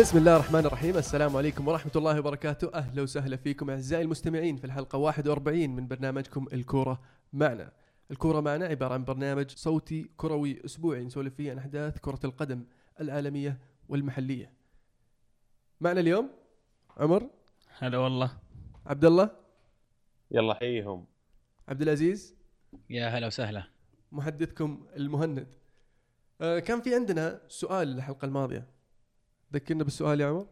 بسم الله الرحمن الرحيم. السلام عليكم ورحمة الله وبركاته. أهلا وسهلا فيكم أعزائي المستمعين في الحلقة 41 من برنامجكم الكورة معنا. الكورة معنا عبارة عن برنامج صوتي كروي أسبوعي نسولف فيه عن أحداث كرة القدم العالمية والمحلية. معنا اليوم عمر. هلا والله. عبد الله يلا حيهم عبد العزيز يا هلا وسهلا. محدثكم المهند. آه كان في عندنا سؤال الحلقة الماضية. ذكرنا بالسؤال يا عمر؟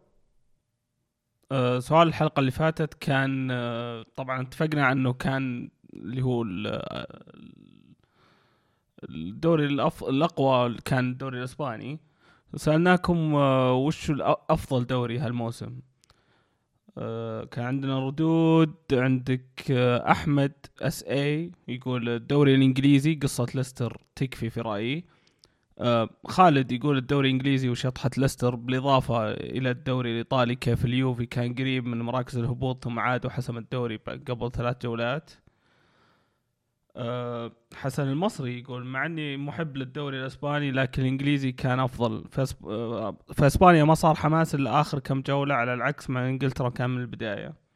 أه سؤال الحلقة اللي فاتت كان أه طبعا اتفقنا عنه كان اللي هو ال- الدوري الأف... الأقوى كان الدوري الإسباني. سألناكم أه وش أفضل دوري هالموسم؟ كان عندنا ردود عندك أحمد اس اي يقول الدوري الإنجليزي قصة ليستر تكفي في رأيي. آه، خالد يقول الدوري الإنجليزي وشطحة ليستر بالإضافة إلى الدوري الإيطالي كيف اليوفي كان قريب من مراكز الهبوط ثم عاد وحسم الدوري قبل ثلاث جولات. آه، حسن المصري يقول مع إني محب للدوري الإسباني لكن الإنجليزي كان أفضل في آه، اسبانيا ما صار حماس إلا آخر كم جولة على العكس مع إنجلترا كان من البداية.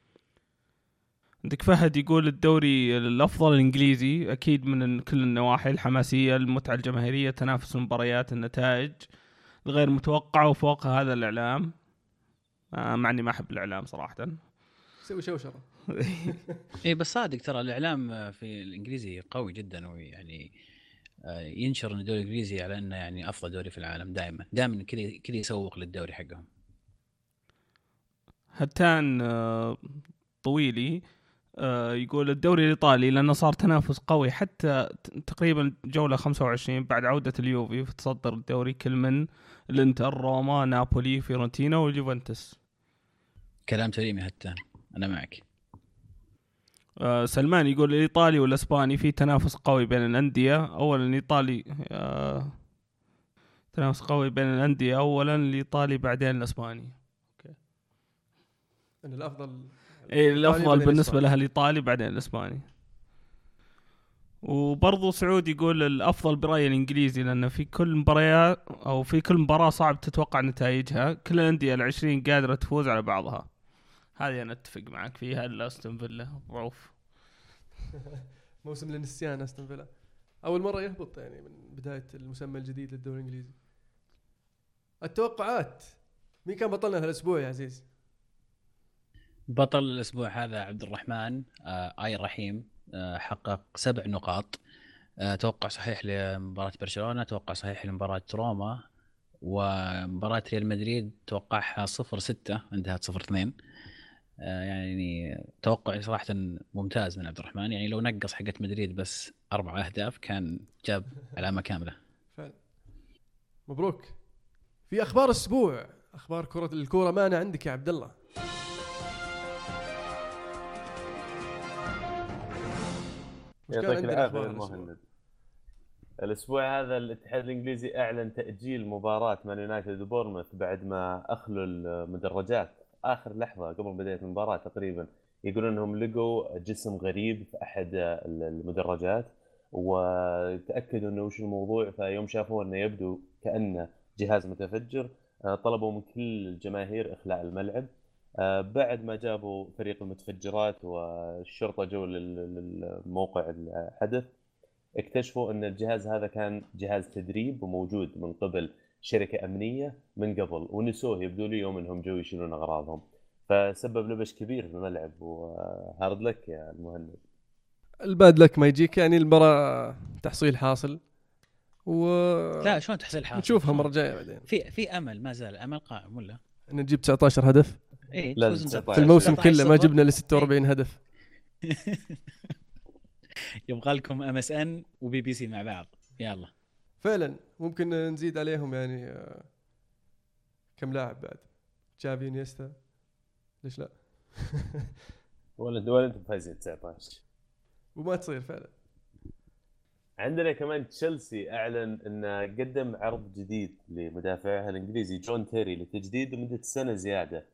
عندك فهد يقول الدوري الأفضل الإنجليزي أكيد من كل النواحي الحماسية المتعة الجماهيرية تنافس المباريات النتائج الغير متوقعة وفوق هذا الإعلام. آه مع إني ما أحب الإعلام صراحة. سوي شوشرة. اي بس صادق ترى الإعلام في الإنجليزي قوي جدا ويعني آه، ينشر إن الدوري الإنجليزي على إنه يعني أفضل دوري في العالم دائما دائما كذا كذا يسوق للدوري حقهم. هتان آه طويلي آه يقول الدوري الإيطالي لأنه صار تنافس قوي حتى تقريبا جولة 25 بعد عودة اليوفي تصدر الدوري كل من الإنتر روما نابولي فيورنتينا واليوفنتوس. كلام سليم يا هتان أنا معك. آه، سلمان يقول الإيطالي والإسباني في تنافس قوي بين الأندية. اولا الإيطالي آه، تنافس قوي بين الأندية. اولا الإيطالي بعدين الإسباني. أن الأفضل اي الأفضل بالنسبة. لها الإيطالي بعدين الإسباني. وبرضو سعود يقول الأفضل برأيي الإنجليزي لأن في كل مباريات أو في كل مباراة صعب تتوقع نتائجها. كل الأندية العشرين قادرة تفوز على بعضها. هذه أنا أتفق معك فيها إلا أستون فيلا. ضعوف. موسم للنسيان أستون فيلا. أول مرة يهبط يعني من بداية المسمى الجديد للدوري الإنجليزي. التوقعات. مين كان بطلنا هالاسبوع يا عزيز؟ بطل الأسبوع هذا عبد الرحمن آه اي رحيم آه حقق سبع نقاط. آه توقع صحيح لمباراة برشلونة توقع صحيح لمباراة روما ومباراة ريال مدريد توقعها 0 6 انتهت 0 2 آه يعني توقع صراحة ممتاز من عبد الرحمن. يعني لو نقص حقت مدريد بس أربع أهداف كان جاب علامة كاملة. فعلا مبروك. في أخبار الأسبوع أخبار كره الكورة معنا عندك يا عبد الله. يعطيك العافية؟ المهند الأسبوع. هذا الاتحاد الإنجليزي أعلن تأجيل مباراة مان يونايتد وبورنموث بعد ما أخلوا المدرجات. آخر لحظة قبل بداية المباراة تقريبا يقولون إنهم لقوا جسم غريب في أحد المدرجات وتأكدوا إنه وش الموضوع فيوم شافوه إنه يبدو كأنه جهاز متفجر آه، طلبوا من كل الجماهير إخلاء الملعب. بعد ما جابوا فريق المتفجرات والشرطة جو لل- للموقع الحدث اكتشفوا إن الجهاز هذا كان جهاز تدريب وموجود من قبل شركة أمنية من قبل ونسوه يبدو لي يوم إنهم جو يشيلون أغراضهم. فسبب لبش كبير في الملعب و hard luck يا المهند ال bad luck ما يجيك يعني المباراة تحصيل حاصل و لا شلون تحصيل حاصل؟ نشوفها؟ المره الجايه بعدين. في في أمل ما زال أمل قائم ولا؟ إن نجيب 19 هدف. 19. في الموسم 19 كله ما. جبنا ل 46 هدف. يبغى لكم MSN و BBC مع بعض. يلا. فعلا ممكن نزيد عليهم يعني آه، كم لاعب بعد؟ تشافي إنيستا؟ ليش لا؟ ولا ولا أنتم فايزين 19 وما تصير فعلا. عندنا كمان تشيلسي أعلن انه قدم عرض جديد لمدافعه الإنجليزي جون تيري لتجديد لمده سنة زيادة.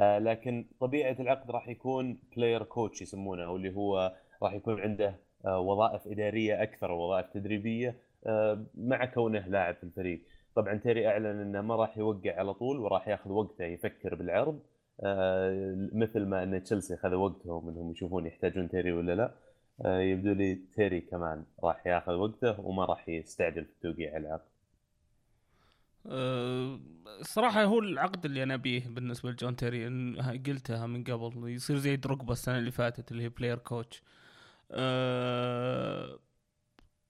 لكن طبيعة العقد راح يكون player coach يسمونه أو اللي هو راح يكون عنده آه وظائف إدارية أكثر ووظائف تدريبية آه مع كونه لاعب في الفريق. طبعا تيري أعلن إنه ما راح يوقع على طول وراح ياخذ وقته يفكر بالعرض آه، مثل ما إن تشيلسي خذ وقتهم إنهم يشوفون يحتاجون تيري ولا لا. آه، يبدو لي تيري كمان راح ياخذ وقته وما راح يستعجل في التوقيع على العقد. أه، صراحة هو العقد اللي أنا أبيه بالنسبة لجون تيري قلتها من قبل يصير زي دروجبا السنة اللي فاتت اللي هي player coach أه،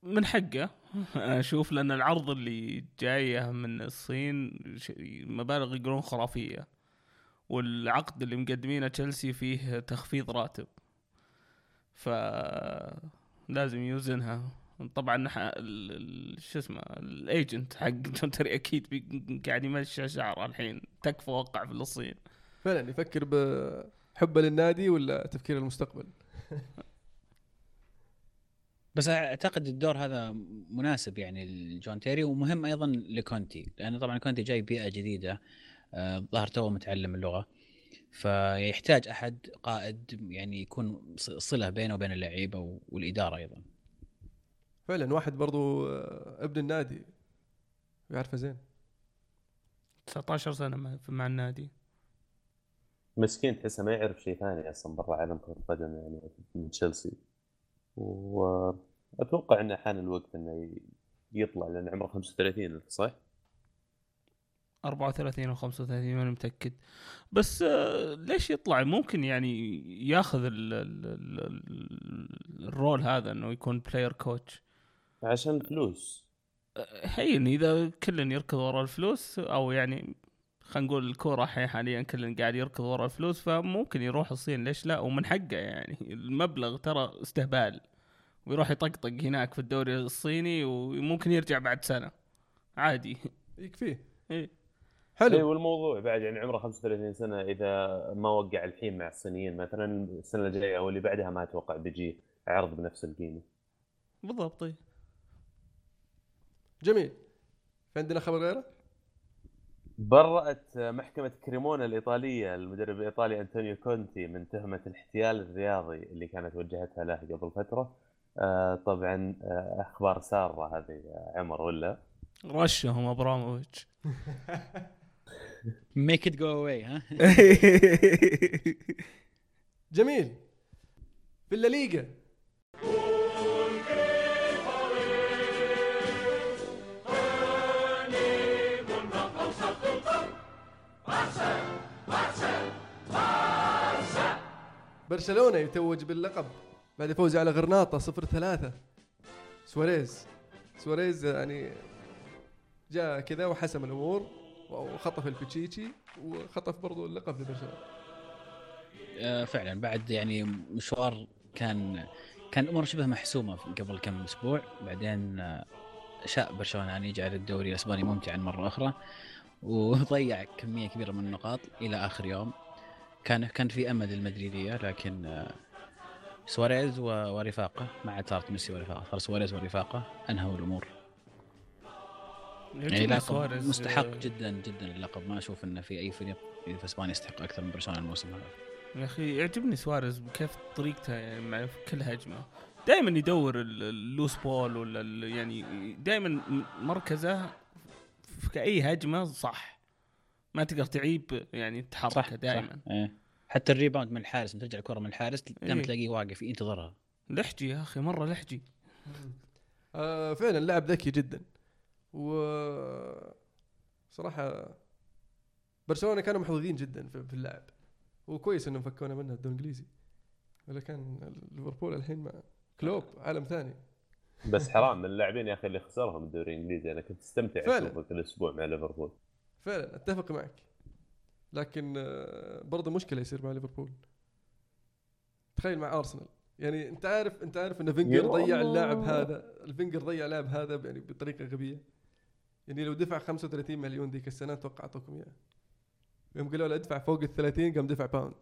من حقه. أنا أشوف لأن العرض اللي جاية من الصين مبالغ يقولون خرافية. والعقد اللي مقدمينه تشيلسي فيه تخفيض راتب. ف لازم يوزنها. طبعا ح- ال- ال- شو اسمه ال agent حق جون تيري أكيد قاعد يمشي شعره الحين تكفى وقع في الصين فعلا يفكر بحبه للنادي ولا تفكير المستقبل؟ بس أعتقد الدور هذا مناسب يعني لجون تيري ومهم أيضا لكونتي لأنه طبعا كونتي جاي بيئة جديدة آه، ظهر تو متعلم اللغة فيحتاج أحد قائد يعني يكون ص- صلة بينه وبين اللعيبة والإدارة أيضا. فعلا واحد برضو آه، ابن النادي. يعرفه زين. 19 سنة مع- مع النادي. مسكين تحسه ما يعرف شيء ثاني أصلا برا عالم كرة القدم يعني من تشيلسي. واتوقع إنه حان الوقت إنه يطلع لأن عمره 35 صح؟ 34 أو 35 ماني متأكد. بس آه، ليش يطلع؟ ممكن يعني ياخذ ال ال ال ال ال role هذا إنه يكون player coach عشان فلوس. هين إذا كل يركض ورا الفلوس أو يعني خلينا نقول الكورة حي- حاليا كل قاعد يركض ورا الفلوس فممكن يروح الصين ليش لا؟ ومن حقه يعني. المبلغ ترى استهبال. ويروح يطقطق هناك في الدوري الصيني وممكن يرجع بعد سنة. عادي. يكفيه إيه. إي. حلو. والموضوع بعد يعني عمره 35 سنة إذا ما وقع الحين مع الصينيين مثلا السنة الجاية أو اللي بعدها ما أتوقع بيجي عرض بنفس القيمة. بالضبط إيه. جميل. في عندنا خبر غيره برأت محكمة كريمونا الإيطالية المدرب الإيطالي أنطونيو كونتي من تهمة الاحتيال الرياضي اللي كانت وجهتها له قبل فترة. آه، طبعا آه، أخبار سارة هذه يا عمر ولا؟ رشهم أبراموفيتش. make it go away ها؟ جميل. في الليغا. برشلونة يتوج باللقب بعد فوزه على غرناطة صفر ثلاثة. سواريز. سواريز يعني جاء كذا وحسم الأمور وخطف البتشيتشي وخطف برضو اللقب لبرشلونة. آه، فعلا. بعد يعني مشوار كان كان الأمور شبه محسومة قبل كم أسبوع. بعدين آه، شاء برشلونة ان يجعل الدوري الأسباني ممتعا مرة أخرى. وضيع كمية كبيرة من النقاط إلى آخر يوم. كان كان في أمل للمدريديه لكن آه، سواريز ورفاقة ما عاد صارت ميسي ورفاقة صار سواريز ورفاقة أنهوا الأمور. يعني لقب سواريز مستحق آه، جدا جدا اللقب. ما أشوف إنه في أي فريق في إسبانيا يستحق أكثر من برشلونة الموسم هذا. يا أخي يعجبني سواريز كيف طريقته يعني مع كل هجمة. دائما يدور ال- ال loose ball ولا يعني دائما مركزه في أي هجمة صح. ما تقدر تعيب يعني تحركه دائما صح. إيه. حتى ال rebound من الحارس ترجع الكرة من الحارس دائما إيه. تلاقيه واقف ينتظرها. لحجي يا أخي مرة لحجي. آه فعلا لاعب ذكي جدا. و صراحة برشلونة كانوا محظوظين جدا في اللعب وكويس إنهم فكونا منها الدوري الإنجليزي. ولا كان ليفربول الحين مع كلوب عالم ثاني. بس حرام من اللاعبين يا أخي اللي خسرهم الدوري الإنجليزي. أنا كنت أستمتع فعلا. أشوفه كل أسبوع مع ليفربول. فعلا أتفق معك. لكن آه، برضه مشكلة يصير مع ليفربول. تخيل مع أرسنال. يعني أنت عارف أنت عارف إن فينجر ضيع. اللاعب هذا الفينجر ضيع اللاعب هذا يعني بطريقة غبية. يعني لو دفع 35 مليون ذيك السنة أتوقع اعطوكم إياه. يوم قالوا له ادفع فوق ال 30 قام دفع باوند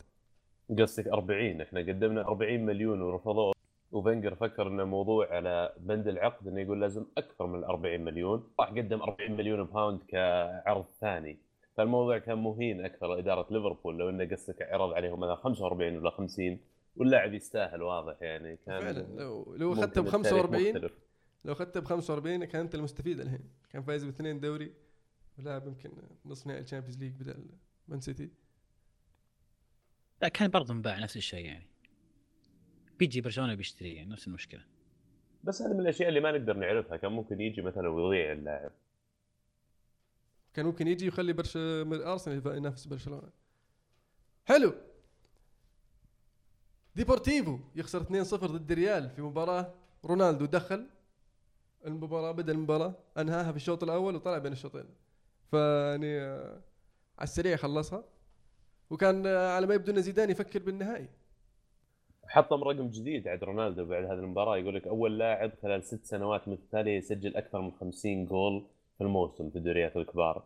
قصدك 40 إحنا قدمنا 40 مليون ورفضوه. وفنجر فكر إنه موضوع على بند العقد إنه يقول لازم أكثر من 40 مليون. راح قدم 40 مليون pound كعرض ثاني. فالموضوع كان مهين أكثر إدارة ليفربول لو إنه قصدك عرض عليهم مثلا 45 ولا 50 واللاعب يستاهل واضح يعني. كان فعلا لو لو أخذته ب التاريخ 45 مختلف. لو أخذته ب 45 كان أنت المستفيد الحين. كان فايز باثنين دوري لاعب يمكن نص نهائي ال Champions League بدل مان سيتي لا كان برضه انباع نفس الشيء يعني. بيجي برشلونة بيشتري يعني نفس المشكلة. بس هذه من الأشياء اللي ما نقدر نعرفها. كان ممكن يجي مثلا ويضيع اللاعب. كان ممكن يجي ويخلي برش ارسنال ينافس برشلونة. حلو. ديبورتيفو يخسر 2-0 ضد الريال في مباراة. رونالدو دخل المباراة بدأ المباراة أنهاها في الشوط الأول وطلع بين الشوطين. فيعني آه، على السريع خلصها. وكان آه، على ما يبدو إن زيدان يفكر بالنهائي. حطم رقم جديد عند رونالدو بعد هذه المباراة. يقول لك أول لاعب خلال ست سنوات متتاليه يسجل أكثر من 50 جول في الموسم في الدوريات الكبار.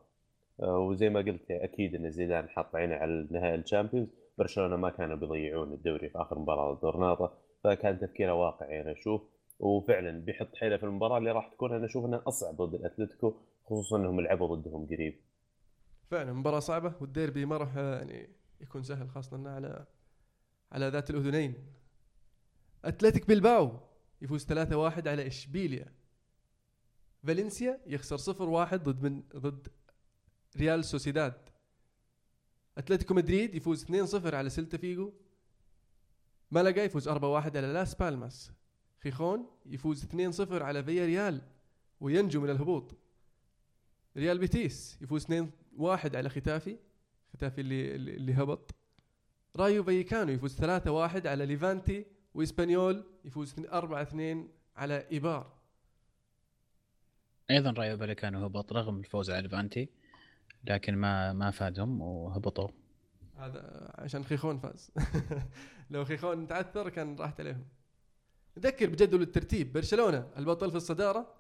آه، وزي ما قلت أكيد إن زيدان حط عينه على نهائي الشامبيونز. برشلونة ما كانوا بيضيعون الدوري في آخر مباراة ضد غرناطه فكان تفكيره واقعي أنا أشوف. وفعلا بيحط حيله في المباراة اللي راح تكون أنا أشوف انها أصعب ضد الأتلتيكو خصوصا إنهم لعبوا ضدهم قريب. فعلا مباراة صعبة والديربي ما راح آه، يعني يكون سهل خاصة على على ذات الأذنين. أتلتيك بلباو يفوز 3-1 على إشبيليا. فالنسيا يخسر 0-1 ضد من ضد ريال سوسيداد. أتلتيكو مدريد يفوز 2-0 على سيلتا فيجو مالاغا يفوز 4-1 على لاس بالماس. خيخون يفوز 2-0 على فيا ريال وينجو من الهبوط. ريال بيتيس يفوز 2-1 على ختافي. ختافي اللي اللي هبط. رايو فايكانو يفوز 3-1 على ليفانتي. وإسبانيول يفوز 4-2 على إيبار. أيضا رايو فايكانو هبط رغم الفوز على ليفانتي لكن ما ما فادهم وهبطوا. هذا عشان خيخون فاز. لو خيخون تعثر كان راحت عليهم. نذكر بجدول الترتيب. برشلونة البطل في الصدارة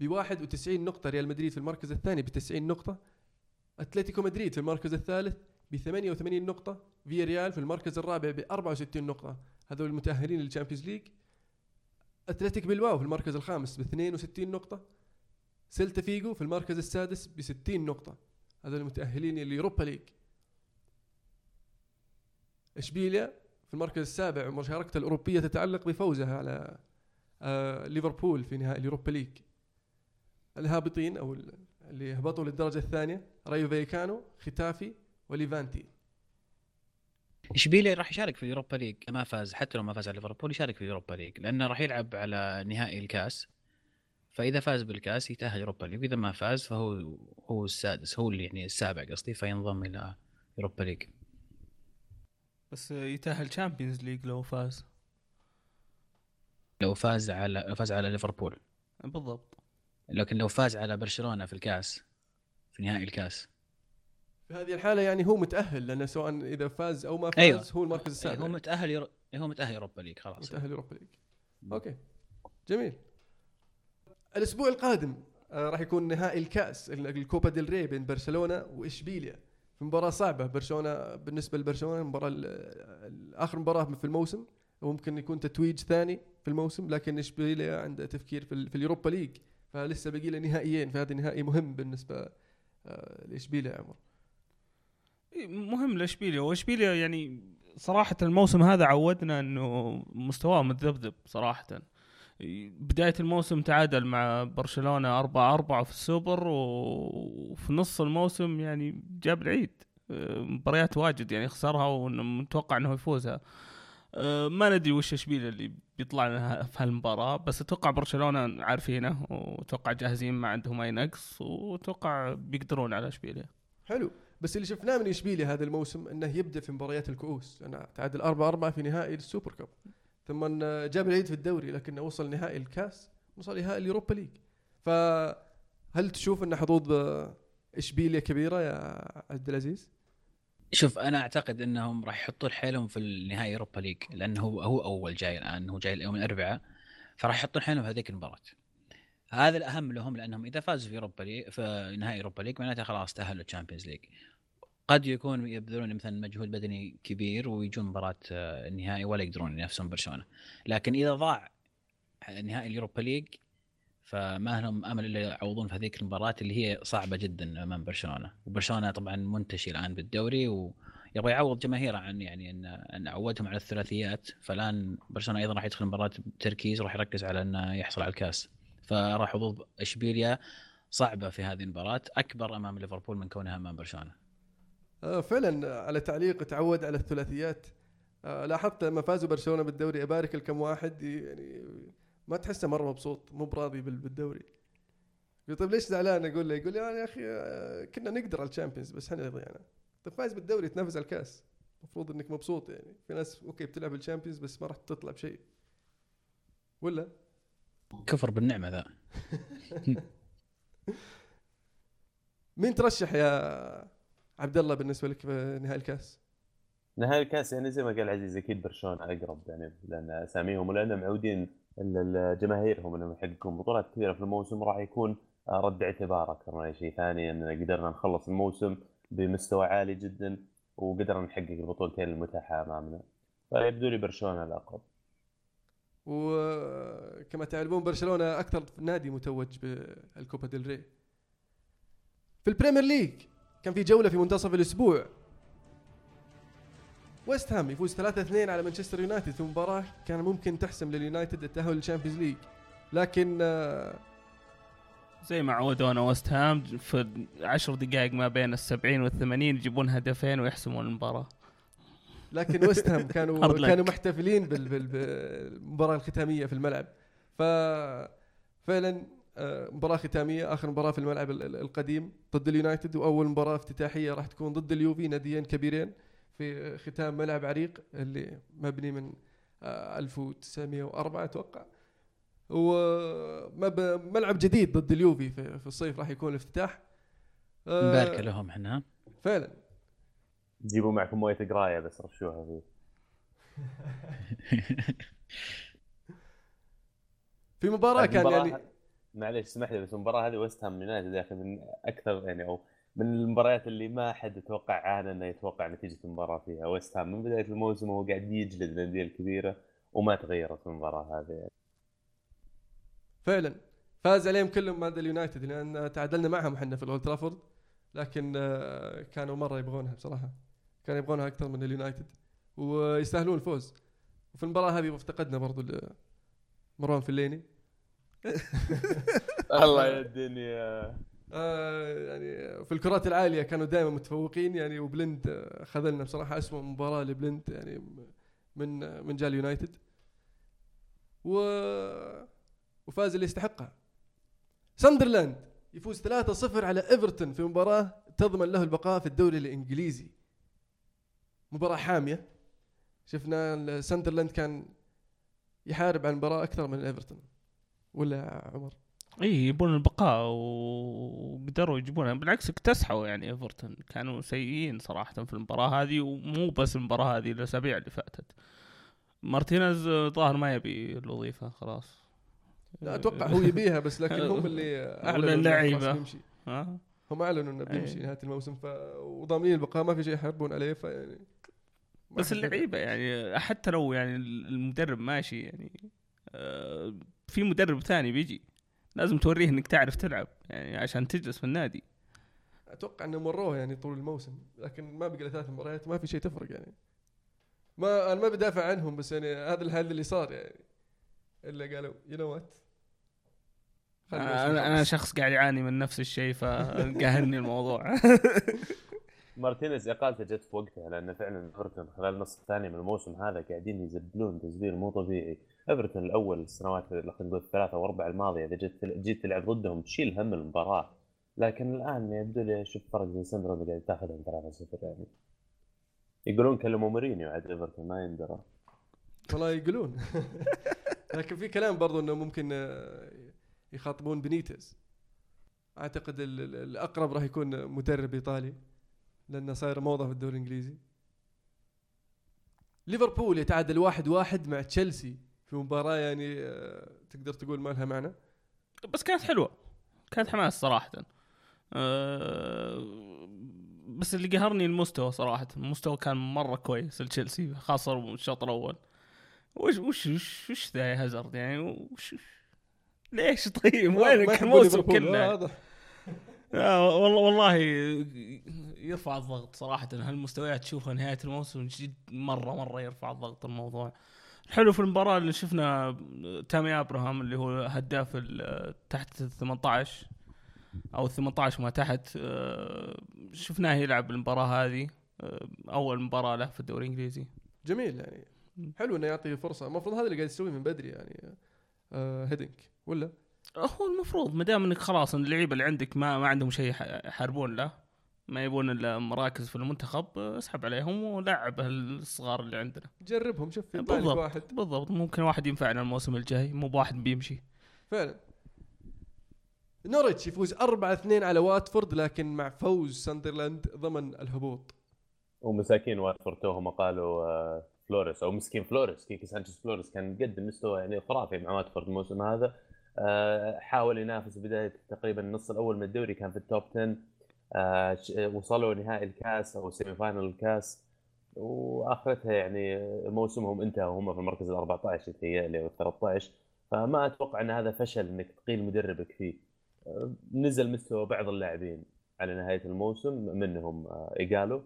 ب 91 نقطة ريال مدريد في المركز الثاني ب 90 نقطة أتلتيكو مدريد في المركز الثالث ب 88 نقطة فيا ريال في المركز الرابع ب 64 نقطة. هذول المتأهلين للـ Champions League أتلتيك بلباو في المركز الخامس ب 62 نقطة. سيلتا فيجو في المركز السادس ب 60 نقطة. هذول المتأهلين للـ Europa League. إشبيليا في المركز السابع ومشاركته الأوروبية تتعلق بفوزها على آه ليفربول في نهائي الـ Europa League. الهابطين أو اللي هبطوا للدرجة الثانية رايو فايكانو ختافي وليفانتي. اشبيليا راح يشارك في الـ Europa League؟ ما فاز حتى لو ما فاز على ليفربول يشارك في اليوروبا ليج لأنه راح يلعب على نهائي الكاس. فإذا فاز بالكاس يتأهل Europa League وإذا ما فاز فهو هو السادس هو اللي يعني السابع قصدي فينضم إلى يوروبا ليج. بس يتأهل تشامبيونز ليج لو فاز. لو فاز على لو فاز على ليفربول. بالضبط. لكن لو فاز على برشلونة في الكاس في نهائي الكاس. في هذه الحالة يعني هو متأهل لأنه سواء إذا فاز أو ما فاز أيوة. هو المركز السابع. هو متأهل يرو... هو متأهل Europa League خلاص. متأهل Europa League. Okay. جميل. الأسبوع القادم آه راح يكون نهائي الكأس ال- الـ Copa del Rey بين برشلونة وإشبيليا. في مباراة صعبة برشلونة بالنسبة لبرشلونة مباراه ال- ال- آخر مباراة في الموسم وممكن يكون تتويج ثاني في الموسم لكن إشبيليا عنده تفكير في, في الـ Europa League فلسه باقي له نهائيين فهذا نهائي مهم بالنسبة آه لإشبيليا يا عمر. مهم لاشبيليا واشبيليا يعني صراحة الموسم هذا عودنا إنه مستواه متذبذب صراحة. بداية الموسم تعادل مع برشلونة 4 4 في السوبر وفي نص الموسم يعني جاب العيد. مباريات واجد يعني خسرها ومتوقع إنه يفوزها. ما ندري وش إشبيليا اللي بيطلع لنا في هالمباراة بس أتوقع برشلونة عارفينه وأتوقع جاهزين ما عندهم أي نقص وأتوقع بيقدرون على إشبيليا. حلو. بس اللي شفناه من إشبيليا هذا الموسم إنه يبدأ في مباريات الكؤوس. أنا تعادل 4 4 في نهائي الـ Super Cup. ثم جاب العيد في الدوري لكنه وصل نهائي الكاس وصل نهائي الـ Europa League. فهل تشوف إن حظوظ إشبيليا كبيرة يا عبد العزيز؟ شوف أنا أعتقد إنهم راح يحطون حيلهم في النهائي Europa League لأنه هو هو أول جاي الآن هو جاي يوم الاربعاء فراح يحطون حيلهم في هذيك المباراة. هذا الأهم لهم لأنهم إذا فازوا في Europa League في نهائي Europa League معناته خلاص تأهلوا الـ Champions League قد يكون يبذلون مثلا مجهود بدني كبير ويجون مباراة آه، النهائي ولا يقدرون ينافسون برشلونة. لكن إذا ضاع نهائي الـ Europa League فما لهم أمل إلا يعوضون في هذيك المباراة اللي هي صعبة جدا أمام برشلونة. وبرشلونة طبعا منتشي الآن بالدوري ويبغى يعوض جماهيره عن يعني أن أن عودهم على الثلاثيات. فالآن برشلونة أيضا راح يدخل المباراه بتركيز وراح يركز على أنه يحصل على الكاس. فراح حظوظ إشبيليا صعبة في هذه المباراة أكبر أمام ليفربول من كونها أمام برشلونة. آه فعلا على تعليق تعود على الثلاثيات. آه لاحظت لما فازوا برشلونة بالدوري أبارك لكم واحد يعني ما تحسه مرة مبسوط مو براضي بال- بالدوري. طيب ليش زعلان؟ أقول له يقول لي يا أخي آه، كنا نقدر على الـ Champions بس إحنا اللي ضيعنا. طيب فايز بالدوري تنافس على الكاس. المفروض إنك مبسوط يعني. في ناس okay بتلعب الـ Champions بس ما راح تطلع بشيء. ولا؟ كفر بالنعمة ذا. مين ترشح يا عبد الله بالنسبة لك في نهائي الكاس؟ نهائي الكاس يعني زي ما قال عزيز أكيد برشلونة أقرب يعني لأن أساميهم ولان معودين جماهيرهم إنهم يحققون بطولات كثيرة في الموسم راح يكون رد اعتبار أكثر من أي شيء ثاني إن قدرنا نخلص الموسم بمستوى عالي جدا وقدرنا نحقق البطولتين المتاحة أمامنا. فيبدو لي برشلونة الأقرب. وكما تعلمون برشلونة أكثر نادي متوج بالـ Copa del Rey. في الـ Premier League كان في جولة في منتصف الأسبوع. ويست هام يفوز 3-2 على مانشستر يونايتد في مباراة كان ممكن تحسم لليونايتد التأهل للـ Champions League. لكن آه، زي ما عودونا وست هام في عشر دقائق ما بين السبعين والثمانين يجيبون هدفين ويحسمون المباراة. لكن ويست هام كانوا. كانوا محتفلين بال- بال- بالمباراة الختامية في الملعب. ف فعلا آه، مباراة ختامية آخر مباراة في الملعب ال- ال- القديم ضد اليونايتد وأول مباراة افتتاحية راح تكون ضد اليوفي ناديين كبيرين في ختام ملعب عريق اللي مبني من آه، 1904 أتوقع. وملعب جديد ضد اليوفي في, الصيف راح يكون الافتتاح. آه، مباركه لهم إحنا. فعلا. جيبوا معكم موية قراية بس رشوها فيه. في مباراة كان يعني ه- معليش اسمح لي بس المباراه هذه ويست هام يونايتد يا أخي من أكثر يعني أو من المباريات اللي ما حد يتوقع عانى إنه يتوقع نتيجة المباراة فيها. ويست هام من بداية الموسم وهو قاعد يجلد الأندية الكبيرة وما تغيرت المباراة هذه. يعني. فعلا. فاز عليهم كلهم مع اليونايتد لأن تعادلنا معهم إحنا في الأولد ترافورد لكن آه، كانوا مرة يبغونها بصراحة. كانوا يبغونها أكثر من اليونايتد. ويستاهلون الفوز. وفي المباراة هذه افتقدنا برضو مروان فيلايني. الله يا الدنيا آه يعني في الكرات العالية كانوا دائما متفوقين يعني وبليند آه، خذلنا بصراحة اسوء مباراة لبليند يعني من آه، من جا لليونايتد. و وفاز اللي يستحقها. ساندرلاند يفوز 3-0 على إيفرتون في مباراة تضمن له البقاء في الدوري الإنجليزي. مباراة حامية. شفنا ساندرلاند كان يحارب على المباراه أكثر من إيفرتون. ولا عمر؟ اي يبون البقاء وقدروا يجيبونها. بالعكس اكتسحوا يعني إيفرتون. كانوا سيئين صراحة في المباراة هذه ومو بس المباراة هذه الأسابيع اللي فاتت. مارتينيز ظاهر ما يبي الوظيفة خلاص. لا أتوقع هو يبيها بس لكن هم اللي أعلنوا. خلاص بيمشي. هم أعلنوا إنه بيمشي أي. نهاية الموسم ف وضامنين البقاء ما في شيء يحاربون عليه فيعني بس اللعيبة يعني حتى لو يعني المدرب ماشي يعني آه، في مدرب ثاني بيجي لازم توريه إنك تعرف تلعب يعني عشان تجلس في النادي. أتوقع انهم مروه يعني طول الموسم لكن ما بقى له ثلاث مباريات ما في شيء تفرق يعني. ما أنا ما بدافع عنهم بس يعني هذا الحل اللي صار يعني. إلا قالوا you know what أنا أنا شخص قاعد يعاني من نفس الشيء فقاهرني الموضوع. مارتينيز اقالته جت في وقتها لأن فعلا إيفرتون خلال النصف الثاني من الموسم هذا قاعدين يزبلون تزبيل مو طبيعي. إيفرتون الأول السنوات خلينا نقول الثلاثة واربع الماضية إذا جيت جيت تلعب ضدهم تشيل هم المباراة. لكن الآن يبدو لي أشوف فرق زي سندرلاند قاعد تاخذهم 3-0 يعني. يقولون كلموا مورينيو عاد إيفرتون ما يندرى. والله يقولون. لكن في كلام برضو إنه ممكن آه، يخاطبون بنيتز. أعتقد ال- ال- الأقرب راح يكون مدرب إيطالي. لأنه صاير موضة في الدوري الإنجليزي. ليفربول يتعادل واحد واحد مع تشيلسي. في مباراة يعني آه، تقدر تقول ما لها معنى. بس كانت حلوة. كانت حماس صراحة. أه بس اللي قهرني المستوى صراحة. المستوى كان مرة كويس لتشيلسي خاصة الشوط الأول. وش وش وش وش ذا يا هازارد يعني؟ وش ليش طيب؟ وينك الموسم كله؟ واضح. آه والله والله يرفع الضغط صراحة. هالمستويات تشوفها نهاية الموسم جد مرة مرة يرفع الضغط الموضوع. الحلو في المباراة اللي شفنا تامي أبراهام اللي هو هداف ال- تحت ال 18 أو 18 ما تحت. آه، شفناه يلعب المباراة هذه. آه، أول مباراة له في الدوري الإنجليزي. جميل يعني. حلو إنه يعطي فرصة. المفروض هذا اللي قاعد يسويه من بدري يعني. آه هيدنك ولا؟ هو المفروض ما دام إنك خلاص إن اللعيبة اللي عندك ما ما عندهم شيء يح- يحاربون له ما يبون إلا مراكز في المنتخب اسحب عليهم ولعب الصغار اللي عندنا. جربهم شوف يطلع لك بالضبط واحد. بالضبط. ممكن واحد ينفعنا الموسم الجاي مو بواحد بيمشي. فعلا. نوريتش يفوز 4 2 على واتفورد لكن مع فوز ساندرلاند ضمن الهبوط. ومساكين واتفورد توهم قالوا آه، فلوريس أو مسكين فلوريس كيكي سانشيز فلوريس كان مقدم مستوى يعني خرافي مع واتفورد الموسم هذا. حاول ينافس بداية تقريبا النص الأول من الدوري كان في الـ top 10 آه، ش- وصلوا نهائي الكاس أو semi final الكاس وأخرتها يعني موسمهم انتهى وهم في المركز ال 14 يتهيألي أو ال 13 فما أتوقع أن هذا فشل إنك تقيل مدربك فيه. آه، نزل مستوى بعض اللاعبين على نهاية الموسم منهم آه، إيجالو.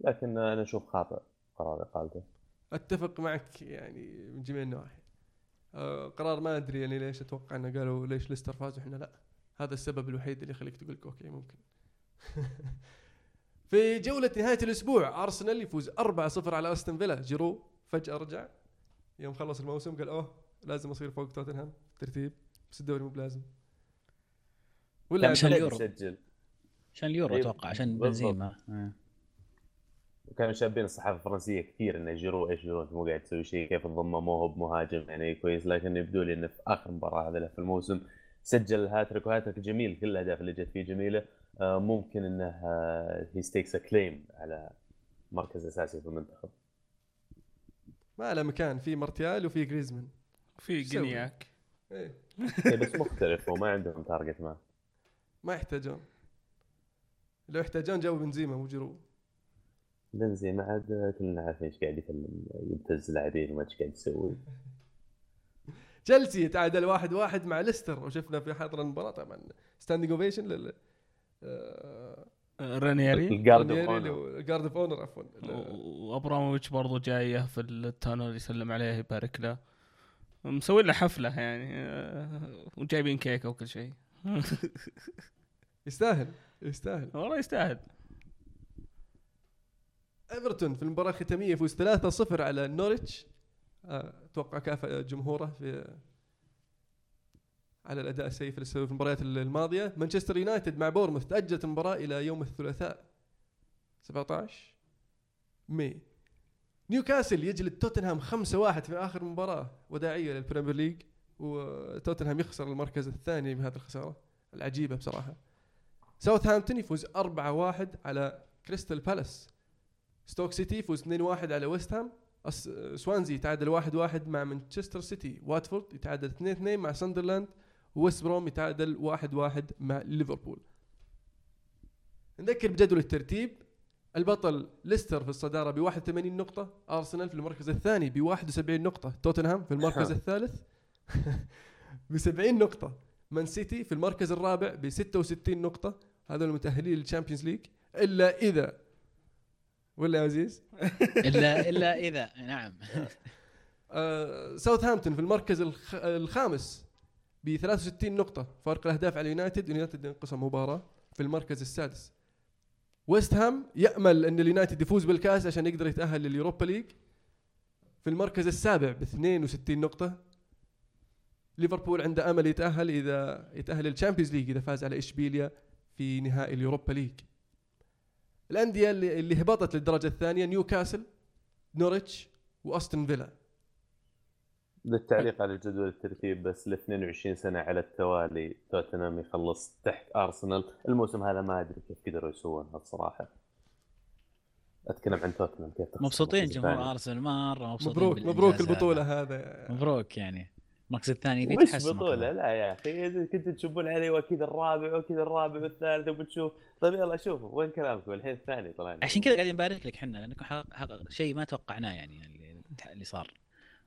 لكن أنا أشوف خاطئ قرار إقالته. أتفق معك يعني من جميع النواحي. آه قرار ما أدري يعني ليش أتوقع إنه قالوا ليش ليستر فاز وإحنا لا. هذا السبب الوحيد اللي يخليك تقول لك okay ممكن. في جولة نهاية الأسبوع أرسنال يفوز 4-0 على أستون فيلا. جيرو فجأة رجع. يوم خلص الموسم قال أوه لازم أصير فوق توتنهام. ترتيب بس الدوري مو بلازم. لا، ولا عشان اليورو. عشان اليورو أيوة، أتوقع عشان. بنزيما. آه. وكانوا شابين الصحافة الفرنسية كثير إنه جيرو إيش جيرو انت مو قاعد تسوي شيء كيف تضمه مو هو بمهاجم يعني كويس لكن يبدو لي إنه في آخر مباراة هذا له في الموسم سجل ال hat-trick و hat-trick جميل كل الأهداف اللي جت فيه جميلة. آه، ممكن إنه he stakes claim على مركز أساسي في المنتخب. ما له مكان في مارتيال وفي جريزمان في؟ جنياك. إيه. إيه، بس مختلف وما عندهم target man ما يحتاجون. لو يحتاجون جابوا بنزيما مو جيرو بنزيما عاد كلنا عارفين إيش قاعد يكلم يبتز لاعبين وما إيش قاعد يسوي. تشيلسي تعادل واحد واحد مع ليستر وشفنا فيه حضر المباراة طبعا. standing ovation لل رانيري. لو- guard of honour عفوا. وابراموفيتش برضو جاية في ال tunnel يسلم عليه يبارك له. مسوي له حفلة يعني آه، وجايبين كيكة وكل شيء. يستاهل يستاهل. والله يستاهل. ايفرتون في المباراة الختامية يفوز 3-0 على نوريتش آه، أتوقع كافأ جمهوره في على الأداء السيء في المباريات الماضية. مانشستر يونايتد مع بورنموث تأجلت المباراة إلى يوم الثلاثاء 17 ماي. نيوكاسل يجلد توتنهام 5-1 في آخر مباراة وداعية للبريمير ليج وتوتنهام يخسر المركز الثاني بهذه الخسارة العجيبة بصراحة. ساوثهامبتون يفوز 4-1 على كريستال بالاس ستوك سيتي يفوز 2-1 على ويست هام سوانزي يتعادل 1-1 مع مانشستر سيتي واتفورد يتعادل 2-2 مع ساندرلاند وويست بروم يتعادل 1-1 مع ليفربول نذكر بجدول الترتيب البطل ليستر في الصدارة ب 81 نقطة أرسنال في المركز الثاني ب 71 نقطة توتنهام في المركز الثالث ب 70 نقطة مان سيتي في المركز الرابع ب 66 نقطة هذول المتأهلين للشامبيونز ليج إلا إذا ولا يا عزيز؟ الا إلا إذا. نعم. آه، ساوثهامبتون في المركز الخ... الخامس ب 63 نقطة. فرق الأهداف على يونايتد. يونايتد انقسم مباراة في المركز السادس. ويست هام يأمل أن اليونايتد يفوز بالكأس عشان يقدر يتأهل لليوروبا ليج. في المركز السابع ب 62 نقطة. ليفربول عنده أمل يتأهل إذا يتأهل للشامبيونز ليج إذا فاز على إشبيليا في نهائي اليوروبا ليج. الأندية اللي, اللي هبطت للدرجة الثانية نيوكاسل نوريتش وأستون فيلا. للتعليق على جدول الترتيب بس ل 22 سنة على التوالي توتنهام يخلص تحت أرسنال. الموسم هذا ما أدري كيف قدروا يسوونها الصراحه أتكلم عن توتنهام كيف مبسوطين جمهور. أرسنال مرة مبسوطين مبروك مبروك هذا. البطولة هذا. مبروك يعني. المركز الثاني تحسن بطولة كمان. لا يا أخي كنتوا تشوفون علي واكيد الرابع واكيد الرابع والثالث وبتشوف طيب يلا شوفوا وين كلامكم الحين الثاني طلعنا عشان كذا قاعدين نبارك لك إحنا لانكم شيء ما توقعناه يعني اللي, اللي صار.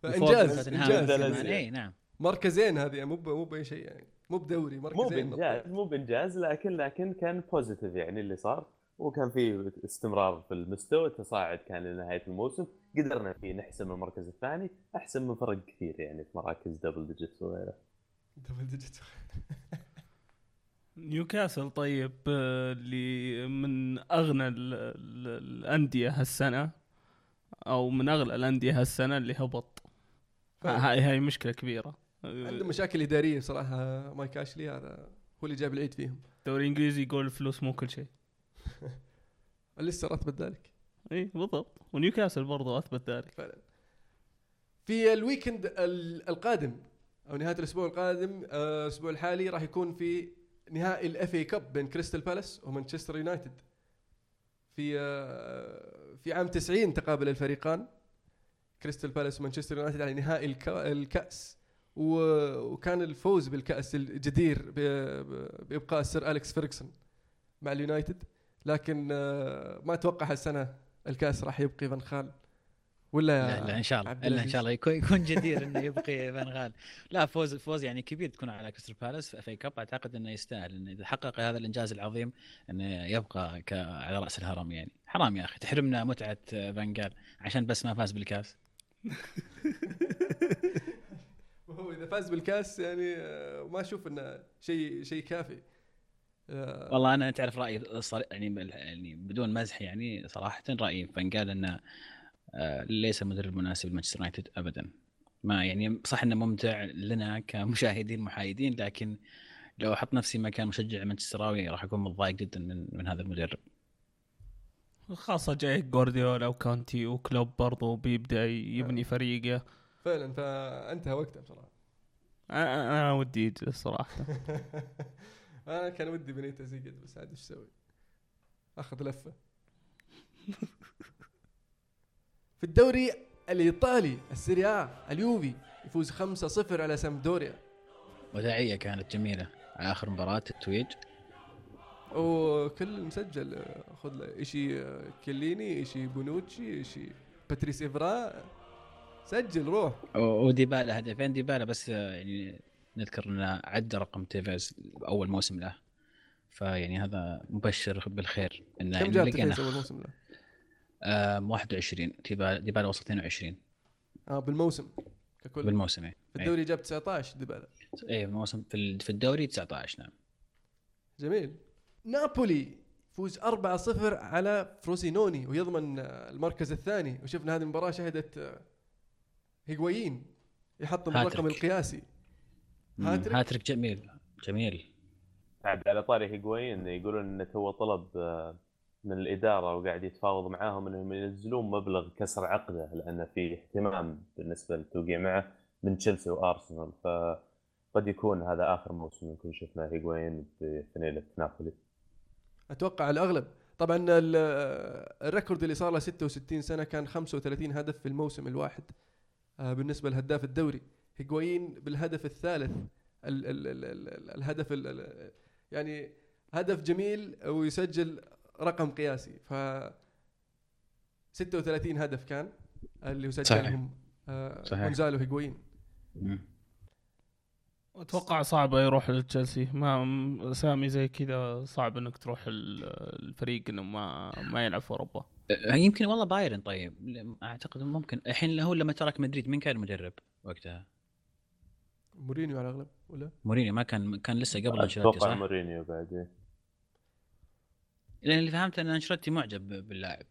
إنجاز إنجاز إنجاز. كمان. اي نعم. مركزين هذه مو مو بأي شيء يعني. مو بدوري مو مركزين بإنجاز مو بإنجاز لكن لكن كان positive يعني اللي صار وكان في استمرار في المستوى تصاعد كان لنهاية الموسم. قدرنا فيه نحسم المركز الثاني أحسن من فرق كثير يعني في مراكز double digits وغيره. double digit نيوكاسل طيب آه، اللي من أغنى ال- ال- الأندية هالسنة أو من أغلى الأندية هالسنة اللي هبط. هاي هاي مشكلة كبيرة. عنده مشاكل إدارية صراحة مايك أشلي هذا هو اللي جاب العيد فيهم. الدوري الانجليزي يقول الفلوس مو كل شيء. لسه اثبت ذلك اي بالضبط. ونيوكاسل برضو أثبت ذلك. فعلا. في ال weekend ال- القادم أو نهاية الأسبوع القادم آه، الأسبوع الحالي راح يكون في نهائي ال FA Cup بين كريستال بالاس ومانشستر يونايتد في آه، في عام 90 تقابل الفريقان كريستال بالاس ومانشستر يونايتد على نهائي الكا- الكأس. وكان الفوز بالكأس الجدير بإبقاء السير اليكس فيرغسون مع اليونايتد. لكن آه، ما أتوقع هالسنة الكاس راح يبقي فان غال؟ ولا لا, لا إن شاء الله. الا إن. شاء الله يكون يكون جدير إنه يبقي فان غال لا فوز فوز يعني كبير تكون على كريستال بالاس في cup. أعتقد إنه يستاهل. إنه إذا حقق هذا الإنجاز العظيم إنه يبقى على رأس الهرم يعني. حرام يا أخي تحرمنا متعة فان غال عشان بس ما فاز بالكاس. وهو إذا فاز بالكاس يعني آه، ما أشوف إنه شيء شيء كافي. آه، والله أنا تعرف رأيي يعني بال- يعني بدون مزح يعني صراحة رأيي فان جال إنه آه، ليس مدرب مناسب لمانشستر يونايتد ابدا. ما يعني صح إنه ممتع لنا كمشاهدين محايدين لكن لو أحط نفسي مكان مشجع مانشستراوي راح أكون متضايق جدا من من هذا المدرب. خاصة جاي جوارديولا وكانتي وكلوب برضو بيبدأ يبني فريقه. فعلا فأنتهى وقته بصراحة. أنا أنا ودي يجلس صراحة. أنا كان ودي بنيتز يقعد بس عاد إيش أسوي؟ أخذ لفة. في الدوري الإيطالي السيريا اليوفي يفوز 5-0 على سامدوريا. وداعية كانت جميلة. على آخر مباراة التتويج. وكل مسجل آه، خذ له. ايشي آه، كيلليني ايشي بونوتشي ايشي باتريس إفرا. سجل روح. وديبالا هدفين ديبالا بس آه، يعني نذكر إنه عدى رقم تيفيز أول موسم له. فيعني هذا مبشر بالخير انه كم جاب تفيز أول موسم له؟ آه 21 ديبالا وصل 22 آه بالموسم ككل. بالموسم إيه. في الدوري جاب 19 ديبالا. اي موسم في في الدوري 19 نعم. جميل. نابولي فوز 4-0 على فروسينوني ويضمن المركز الثاني. وشفنا هذه المباراة شهدت هيغواين يحطم. الرقم القياسي. هاتريك؟ هاتريك جميل جميل. عاد على طاري هيغوين يقولون إنه تو طلب آه، من الإدارة وقاعد يتفاوض معاهم إنهم ينزلون مبلغ كسر عقده لأن في اهتمام بالنسبة للتوقيع معه من تشيلسي وارسنال فقد يكون هذا آخر موسم يكون شفنا هيغوين بفنيله نابولي. أتوقع على الأغلب. طبعا ال- آه، ال record اللي صار له 66 سنة كان 35 هدف في الموسم الواحد آه، بالنسبة لهداف الدوري. هيغوايين بالهدف الثالث ال ال ال ال ال الهدف ال ال يعني هدف جميل ويسجل رقم قياسي. ف 36 هدف كان اللي سجلهم آه، صحيح. جونزالو هيغوايين مم. أتوقع صعبة يروح لتشيلسي. ما سامي زي كذا صعب إنك تروح ال- الفريق إنه ما ما يلعب في أوروبا. آه، يمكن والله بايرن طيب. أعتقد ممكن. الحين هو لما ترك مدريد من كان المدرب وقتها؟ مورينيو على الأغلب ولا؟ مورينيو ما كان كان لسه قبل أنشيلوتي أتوقع صح؟ مورينيو بعد إيه. لأن اللي فهمت إن أنشيلوتي معجب باللاعب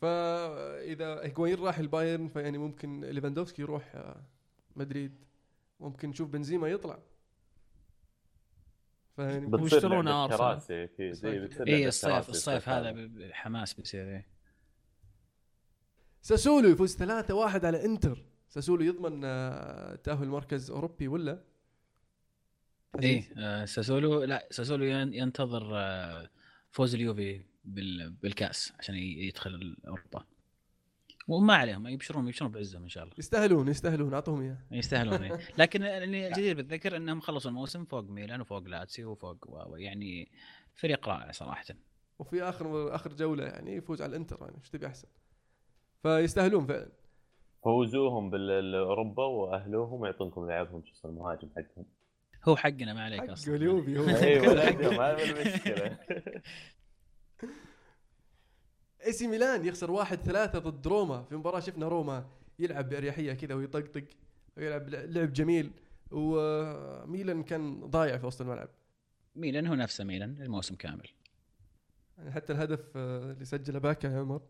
فإذا هيغواين راح البايرن فيعني ممكن ليفاندوفسكي يروح آه، مدريد ممكن نشوف بنزيما يطلع فيعني ويشترون. إيه، بتصير اي لعبة الصيف الصيف هذا حماس بيصير إيه. ساسولو يفوز 3-1 على إنتر ساسولو يضمن آه، تأهل مركز أوروبي ولا؟ إيه عزيز؟ آه، ساسولو لا ساسولو ين- ينتظر آه، فوز اليوفي بال- بالكأس عشان يدخل أوروبا وما عليهم يبشرون يبشرون بعزهم إن شاء الله يستاهلون يستاهلون أعطوهم إياه يستاهلون إيه. لكن اللي جدير بالذكر إنهم خلصوا الموسم فوق ميلان وفوق لاتسيو وفوق يعني فريق رائع صراحة وفي آخر آخر جولة يعني يفوز على الإنتر يعني إيش تبي أحسن؟ فيستاهلون فعلا فوزوهم بالأوروبا وأهلوهم ويعطونكم لاعبهم شو اسمه المهاجم حقهم. هو حقنا ما عليك حق أصلا. اليوفي هو. أيوه هذا المشكلة. AC ميلان يخسر 1-3 ضد روما في مباراة شفنا روما يلعب بأريحية كذا ويطقطق ويلعب لعب جميل وميلان كان ضايع في وسط الملعب. ميلان هو نفسه ميلان الموسم كامل. يعني حتى الهدف آه، اللي سجله باكا يا عمر.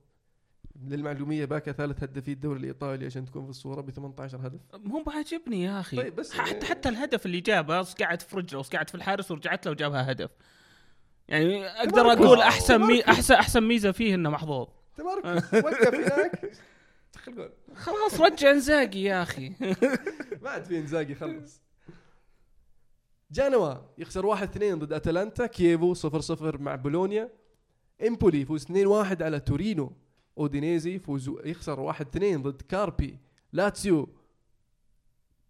للمعلومية باكا ثالث هدافي الدوري الإيطالي عشان تكون في الصورة ب 18 هدف. مو بعجبني يا أخي. طيب بس حتى حتى الهدف اللي جابه قعد في رجله قعد في الحارس ورجعت له وجابها هدف. يعني أقدر. أقول أحسن مي. احسن أحسن ميزة فيه إنه محظوظ. تمركز وقف هناك. خلاص رجع انزاقي يا أخي. ما عاد في إنزاجي خلص. جنوى يخسر 1-2 ضد أتلانتا كييفو 0-0 مع بولونيا. إمبولي يفوز 2-1 على تورينو. أودينيزي يفوز يخسر 1-2 ضد كاربي لاتسيو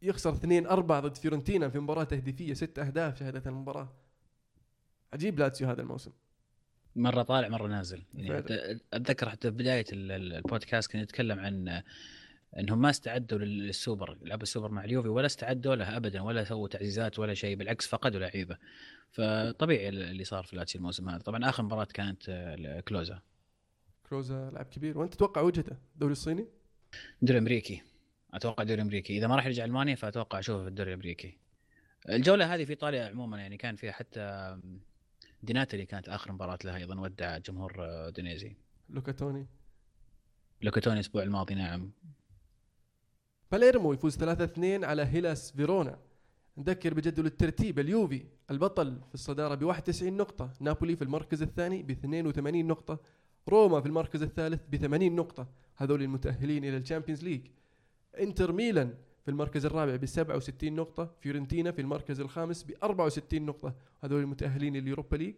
يخسر 2-4 ضد فيورنتينا في مباراة تهديفية ست أهداف شهدت المباراة. عجيب لاتسيو هذا الموسم. مرة طالع مرة نازل. يعني. حتى أتذكر حتى في بداية ال- ال- البودكاست كنا نتكلم عن إنهم ما استعدوا لل- للسوبر لعب السوبر مع اليوفي ولا استعدوا له ابدا ولا سووا تعزيزات ولا شيء بالعكس فقدوا لعيبة. فطبيعي اللي صار في لاتسيو الموسم هذا. طبعا آخر مباراة كانت آه، كلوزا كلوزا لاعب كبير. وانت تتوقع وجهته الدوري الصيني؟ دوري امريكي أتوقع دوري امريكي إذا ما راح يرجع ألمانيا فأتوقع أشوفه في الدوري الأمريكي. الجولة هذه في إيطاليا عموما يعني كان فيها حتى دي ناتالي كانت آخر مباراة لها أيضا ودع جمهور آه، أودينيزي. لوكا توني. لوكا توني الأسبوع الماضي نعم. باليرمو يفوز 3-2 على هيلاس فيرونا. نذكر بجدول الترتيب اليوفي البطل في الصدارة ب 91 نقطة نابولي في المركز الثاني ب 82 نقطة روما في المركز الثالث ب 80 نقطة. هذول المتأهلين إلى ال Champions League. إنتر ميلان في المركز الرابع ب 67 نقطة. فيورنتينا في المركز الخامس ب 64 نقطة. هذول المتأهلين لل Europa League.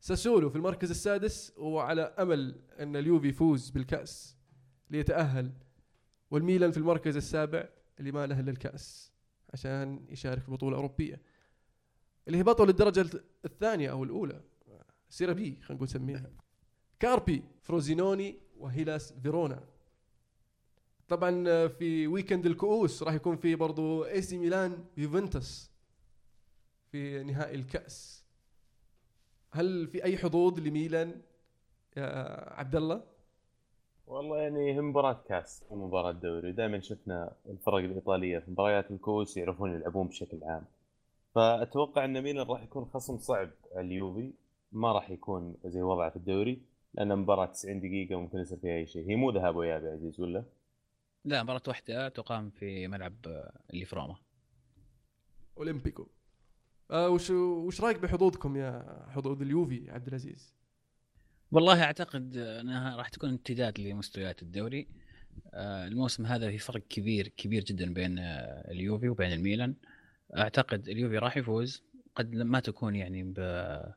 ساسولو في المركز السادس. وعلى أمل أن اليوفي يفوز بالكأس ليتأهل. والميلان في المركز السابع اللي ما له الا الكأس عشان يشارك في بطولة أوروبية. اللي هبطوا للدرجه الثانية أو الأولى. Serie B خلينا نقول نسميها كاربي فروزينوني وهيلاس فيرونا. طبعا في weekend الكؤوس راح يكون في برضو AC ميلان يوفنتوس في نهائي الكأس. هل في أي حظوظ لميلان يا عبد الله والله يعني هي مباراة كأس مو مباراة دوري. دائما شفنا الفرق الإيطالية في مباريات الكؤوس يعرفون يلعبون بشكل عام. فأتوقع أن ميلان راح يكون خصم صعب على اليوفي ما راح يكون زي وضعه في الدوري. لأن مباراة 90 دقيقة ممكن يصير فيها أي شيء. هي مو ذهاب وإياب يا عزيز ولا؟ لا مباراة واحدة تقام في ملعب آه، اللي في روما. أولمبيكو. آه وش وش رأيك بحظوظكم يا حظوظ اليوفي عبد العزيز؟ والله أعتقد أنها راح تكون امتداد لمستويات الدوري. آه، الموسم هذا في فرق كبير كبير جدا بين آه، اليوفي وبين الميلان. أعتقد اليوفي راح يفوز. قد ما تكون يعني ب-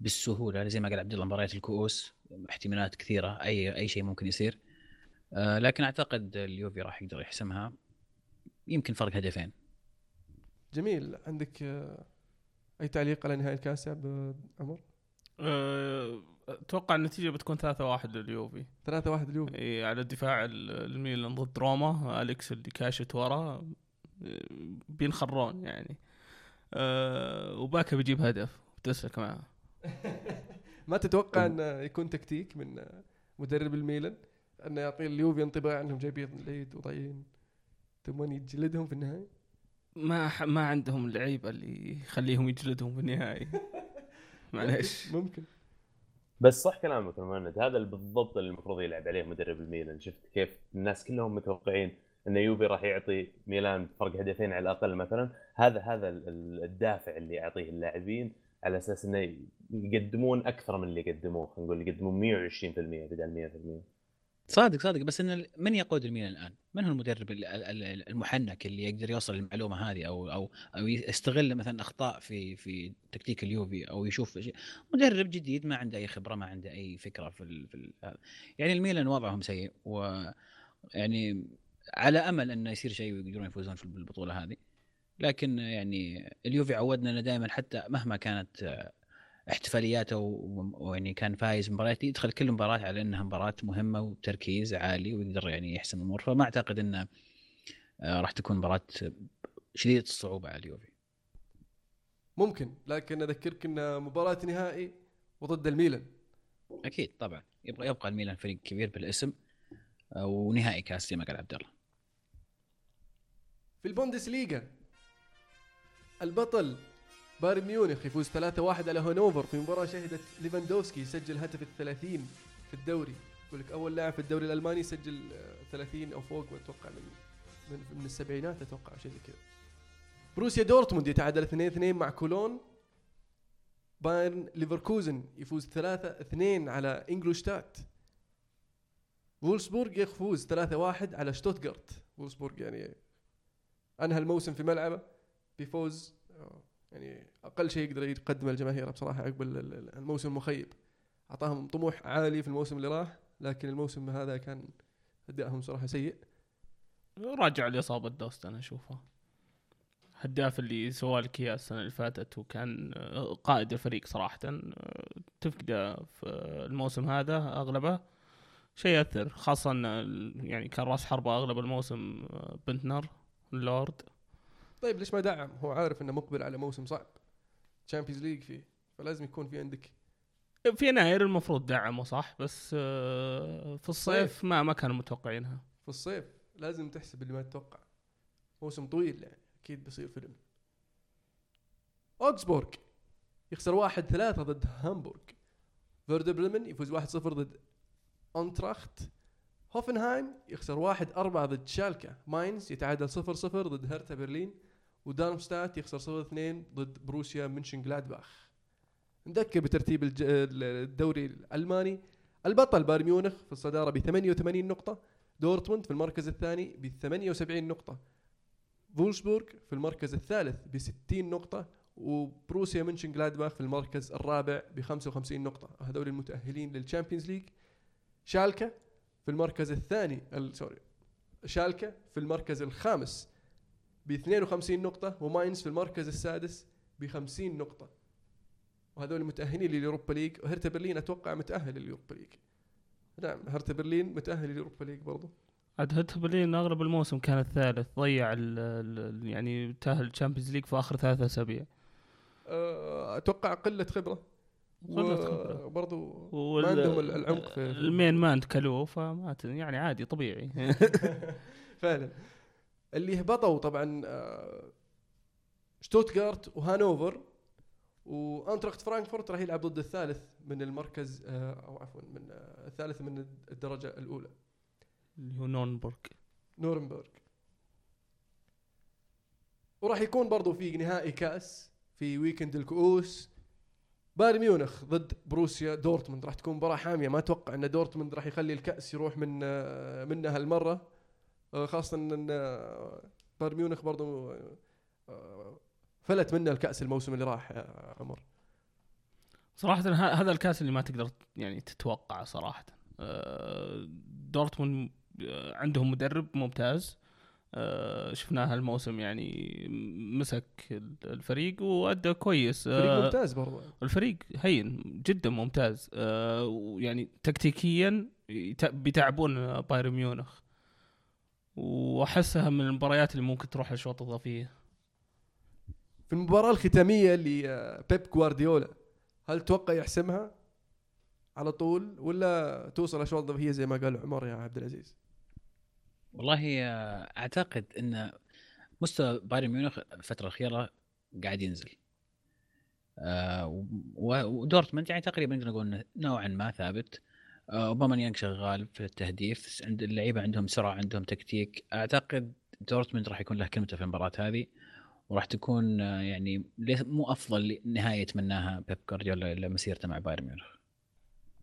بالسهولة. زي ما قال عبد الله مباريات الكؤوس احتمالات كثيرة أي أي شيء ممكن يصير. آه، لكن أعتقد اليوفي راح يقدر يحسمها. يمكن فرق هدفين. جميل. عندك آه أي تعليق على نهائي الكأس يا عمر؟ أه، أتوقع النتيجة بتكون 3-1 لليوفي. 3 1 اليوفي إي على الدفاع ال- الميلان ضد روما. أليكس اللي كاشت ورا. بينخرون يعني. أه وباكا بيجيب هدف. تسلك معاه ما تتوقع انه يكون تكتيك من مدرب الميلان؟ انه يعطي اليوفي انطباع أنهم جايبين العيد وضايعين. ثم يجلدهم في النهايه ما ح- ما عندهم اللعيبة اللي يخليهم يجلدهم في النهائي. معليش. ممكن. بس صح كلامك يا مهند. هذا بالضبط اللي المفروض يلعب عليه مدرب الميلان. شفت كيف الناس كلهم متوقعين أن يوفي راح يعطي ميلان فرق هدفين على الأقل مثلا. هذا هذا ال- ال- الدافع اللي يعطيه اللاعبين. على أساس إنه يقدمون أكثر من اللي قدموه خلينا نقول يقدمون 120% بدل 100% صادق صادق بس إن من يقود الميلان الآن؟ من هو المدرب ال- ال- ال- المحنك اللي يقدر يوصل للمعلومه هذه أو أو أو يستغل مثلا أخطاء في في تكتيك اليوفي أو يشوف مدرب جديد ما عنده أي خبرة ما عنده أي فكرة في ال في ال هذا. يعني الميلان وضعهم سيء و يعني على أمل إنه يصير شيء ويقدرون يفوزون في البطولة هذه لكن يعني اليوفي عودنا إنه دائما حتى مهما كانت آه، احتفالياته ويعني كان فايز مباريات يدخل كل مباراة على إنها مباراة مهمة وتركيز عالي ويقدر يعني يحسم الأمور. فما أعتقد إنه آه، راح تكون مباراة شديدة الصعوبة على اليوفي. ممكن لكن أذكرك إن مباراة نهائي وضد الميلان. أكيد طبعا. يبقى يبقى الميلان فريق كبير بالاسم آه، ونهائي كاس زي ما قال عبد الله. في البوندسليغا البطل بايرن ميونخ يفوز 3-1 على هانوفر في مباراة شهدت ليفاندوفسكي يسجل هدف الثلاثين في الدوري. يقول لك أول لاعب في الدوري الألماني يسجل آه، 30 أو فوق أتوقع من من, من السبعينات أتوقع شيء زي كذا. بروسيا دورتموند يتعادل 2-2 مع كولون. بايرن ليفركوزن يفوز 3-2 على إنغولشتات. وولفسبورغ يفوز 3-1 على شتوتغارت. وولفسبورغ يعني أنهى الموسم في ملعبه. بفوز يعني أقل شيء يقدر يقدمه للجماهير بصراحة عقب ال- ال- الموسم المخيب أعطاهم طموح عالي في الموسم اللي راح لكن الموسم هذا كان أدائهم صراحة سيء. راجع لإصابة دوست أنا اشوفه هداف اللي سوى لك اياه السنة اللي فاتت وكان آه، قائد الفريق صراحة آه، تفقده في الموسم هذا أغلبه شيء يأثر خاصة يعني كان راس حربه أغلب الموسم آه، بنتنر اللورد طيب ليش ما دعم؟ هو عارف إنه مقبل على موسم صعب. Champions League فيه فلازم يكون في عندك. في يناير المفروض دعمه صح؟ بس آه، في الصيف ما ما كانوا متوقعينها. في الصيف لازم تحسب اللي ما تتوقع. موسم طويل يعني أكيد بيصير فيلم. أوكسبورغ يخسر واحد ثلاثة ضد هامبورغ. فيردر بريمن يفوز واحد صفر ضد أنتراخت. هوفنهايم يخسر واحد أربعة ضد شالكا. ماينز يتعادل صفر صفر ضد هرتا برلين. ودارمستات يخسر صفر اثنين ضد بروسيا منشن جلادباخ نذكر بترتيب الدوري الألماني. البطل بايرن ميونخ في الصدارة ب 88 نقطة. دورتموند في المركز الثاني ب 78 نقطة. فولسبورغ في المركز الثالث ب 60 نقطة. وبروسيا منشن جلادباخ في المركز الرابع ب 55 نقطة. هذول المتأهلين لل Champions League. شالكا في المركز الثاني ال- sorry شالكا في المركز الخامس ب 52 نقطة وماينز في المركز السادس ب 50 نقطة. وهذول متأهلين لل Europa League. وهرتا برلين أتوقع متأهل لل Europa League. نعم هرتا برلين متأهل لل Europa League برضو. عاد هرتا برلين أغلب الموسم كان الثالث ضيع ال ال يعني تأهل ال Champions League في آخر ثلاثة أسابيع. أه، أتوقع قلة خبرة. قلة خبرة. وبرضو وال- ما عندهم ال- العمق في ال main man كالو فما يعني عادي طبيعي. فعلا. اللي هبطوا طبعا آه، شتوتغارت وهانوفر وأنتراخت فرانكفورت راح يلعب ضد الثالث من المركز آه، أو عفوا من آه، الثالث من الدرجة الأولى. اللي هو نورنبورغ نورنبرغ. وراح يكون برضو في نهائي كأس في weekend الكؤوس. بايرن ميونخ ضد بروسيا دورتموند. راح تكون مباراة حامية. ما أتوقع إن دورتموند راح يخلي الكأس يروح من منها هالمره خاصة إن آه، بايرن ميونخ برضو آه، فلت منه الكأس الموسم اللي راح يا عمر. صراحة ه- هذا الكأس اللي ما تقدر يعني تتوقعه صراحة. آه، دورتموند آه، عندهم مدرب ممتاز. آه، شفناه هالموسم يعني مسك ال- الفريق وأدى كويس. فريق آه، ممتاز برضو. الفريق هين جدا ممتاز. آه، ويعني تكتيكيا يت- بيتعبون بايرن ميونخ. وأحسها من المباريات اللي ممكن تروح للشوط الاضافيه في المباراة الختامية لبيب جوارديولا هل تتوقع يحسمها على طول ولا توصل اشواط اضافيه زي ما قال عمر يا عبد العزيز؟ والله آه، أعتقد إن مستوى بايرن ميونخ الفترة الأخيرة قاعد ينزل. آه، ودورتموند يعني تقريبا نقدر نقول إنه نوعا ما ثابت. أوباما شغال في التهديف عند اللعيبة عندهم سرعة عندهم تكتيك. أعتقد دورتموند راح يكون له كلمته في المباراة هذه وراح تكون آه، يعني مو أفضل نهاية يتمناها بيب جوارديولا لمسيرته مع بايرن ميونخ.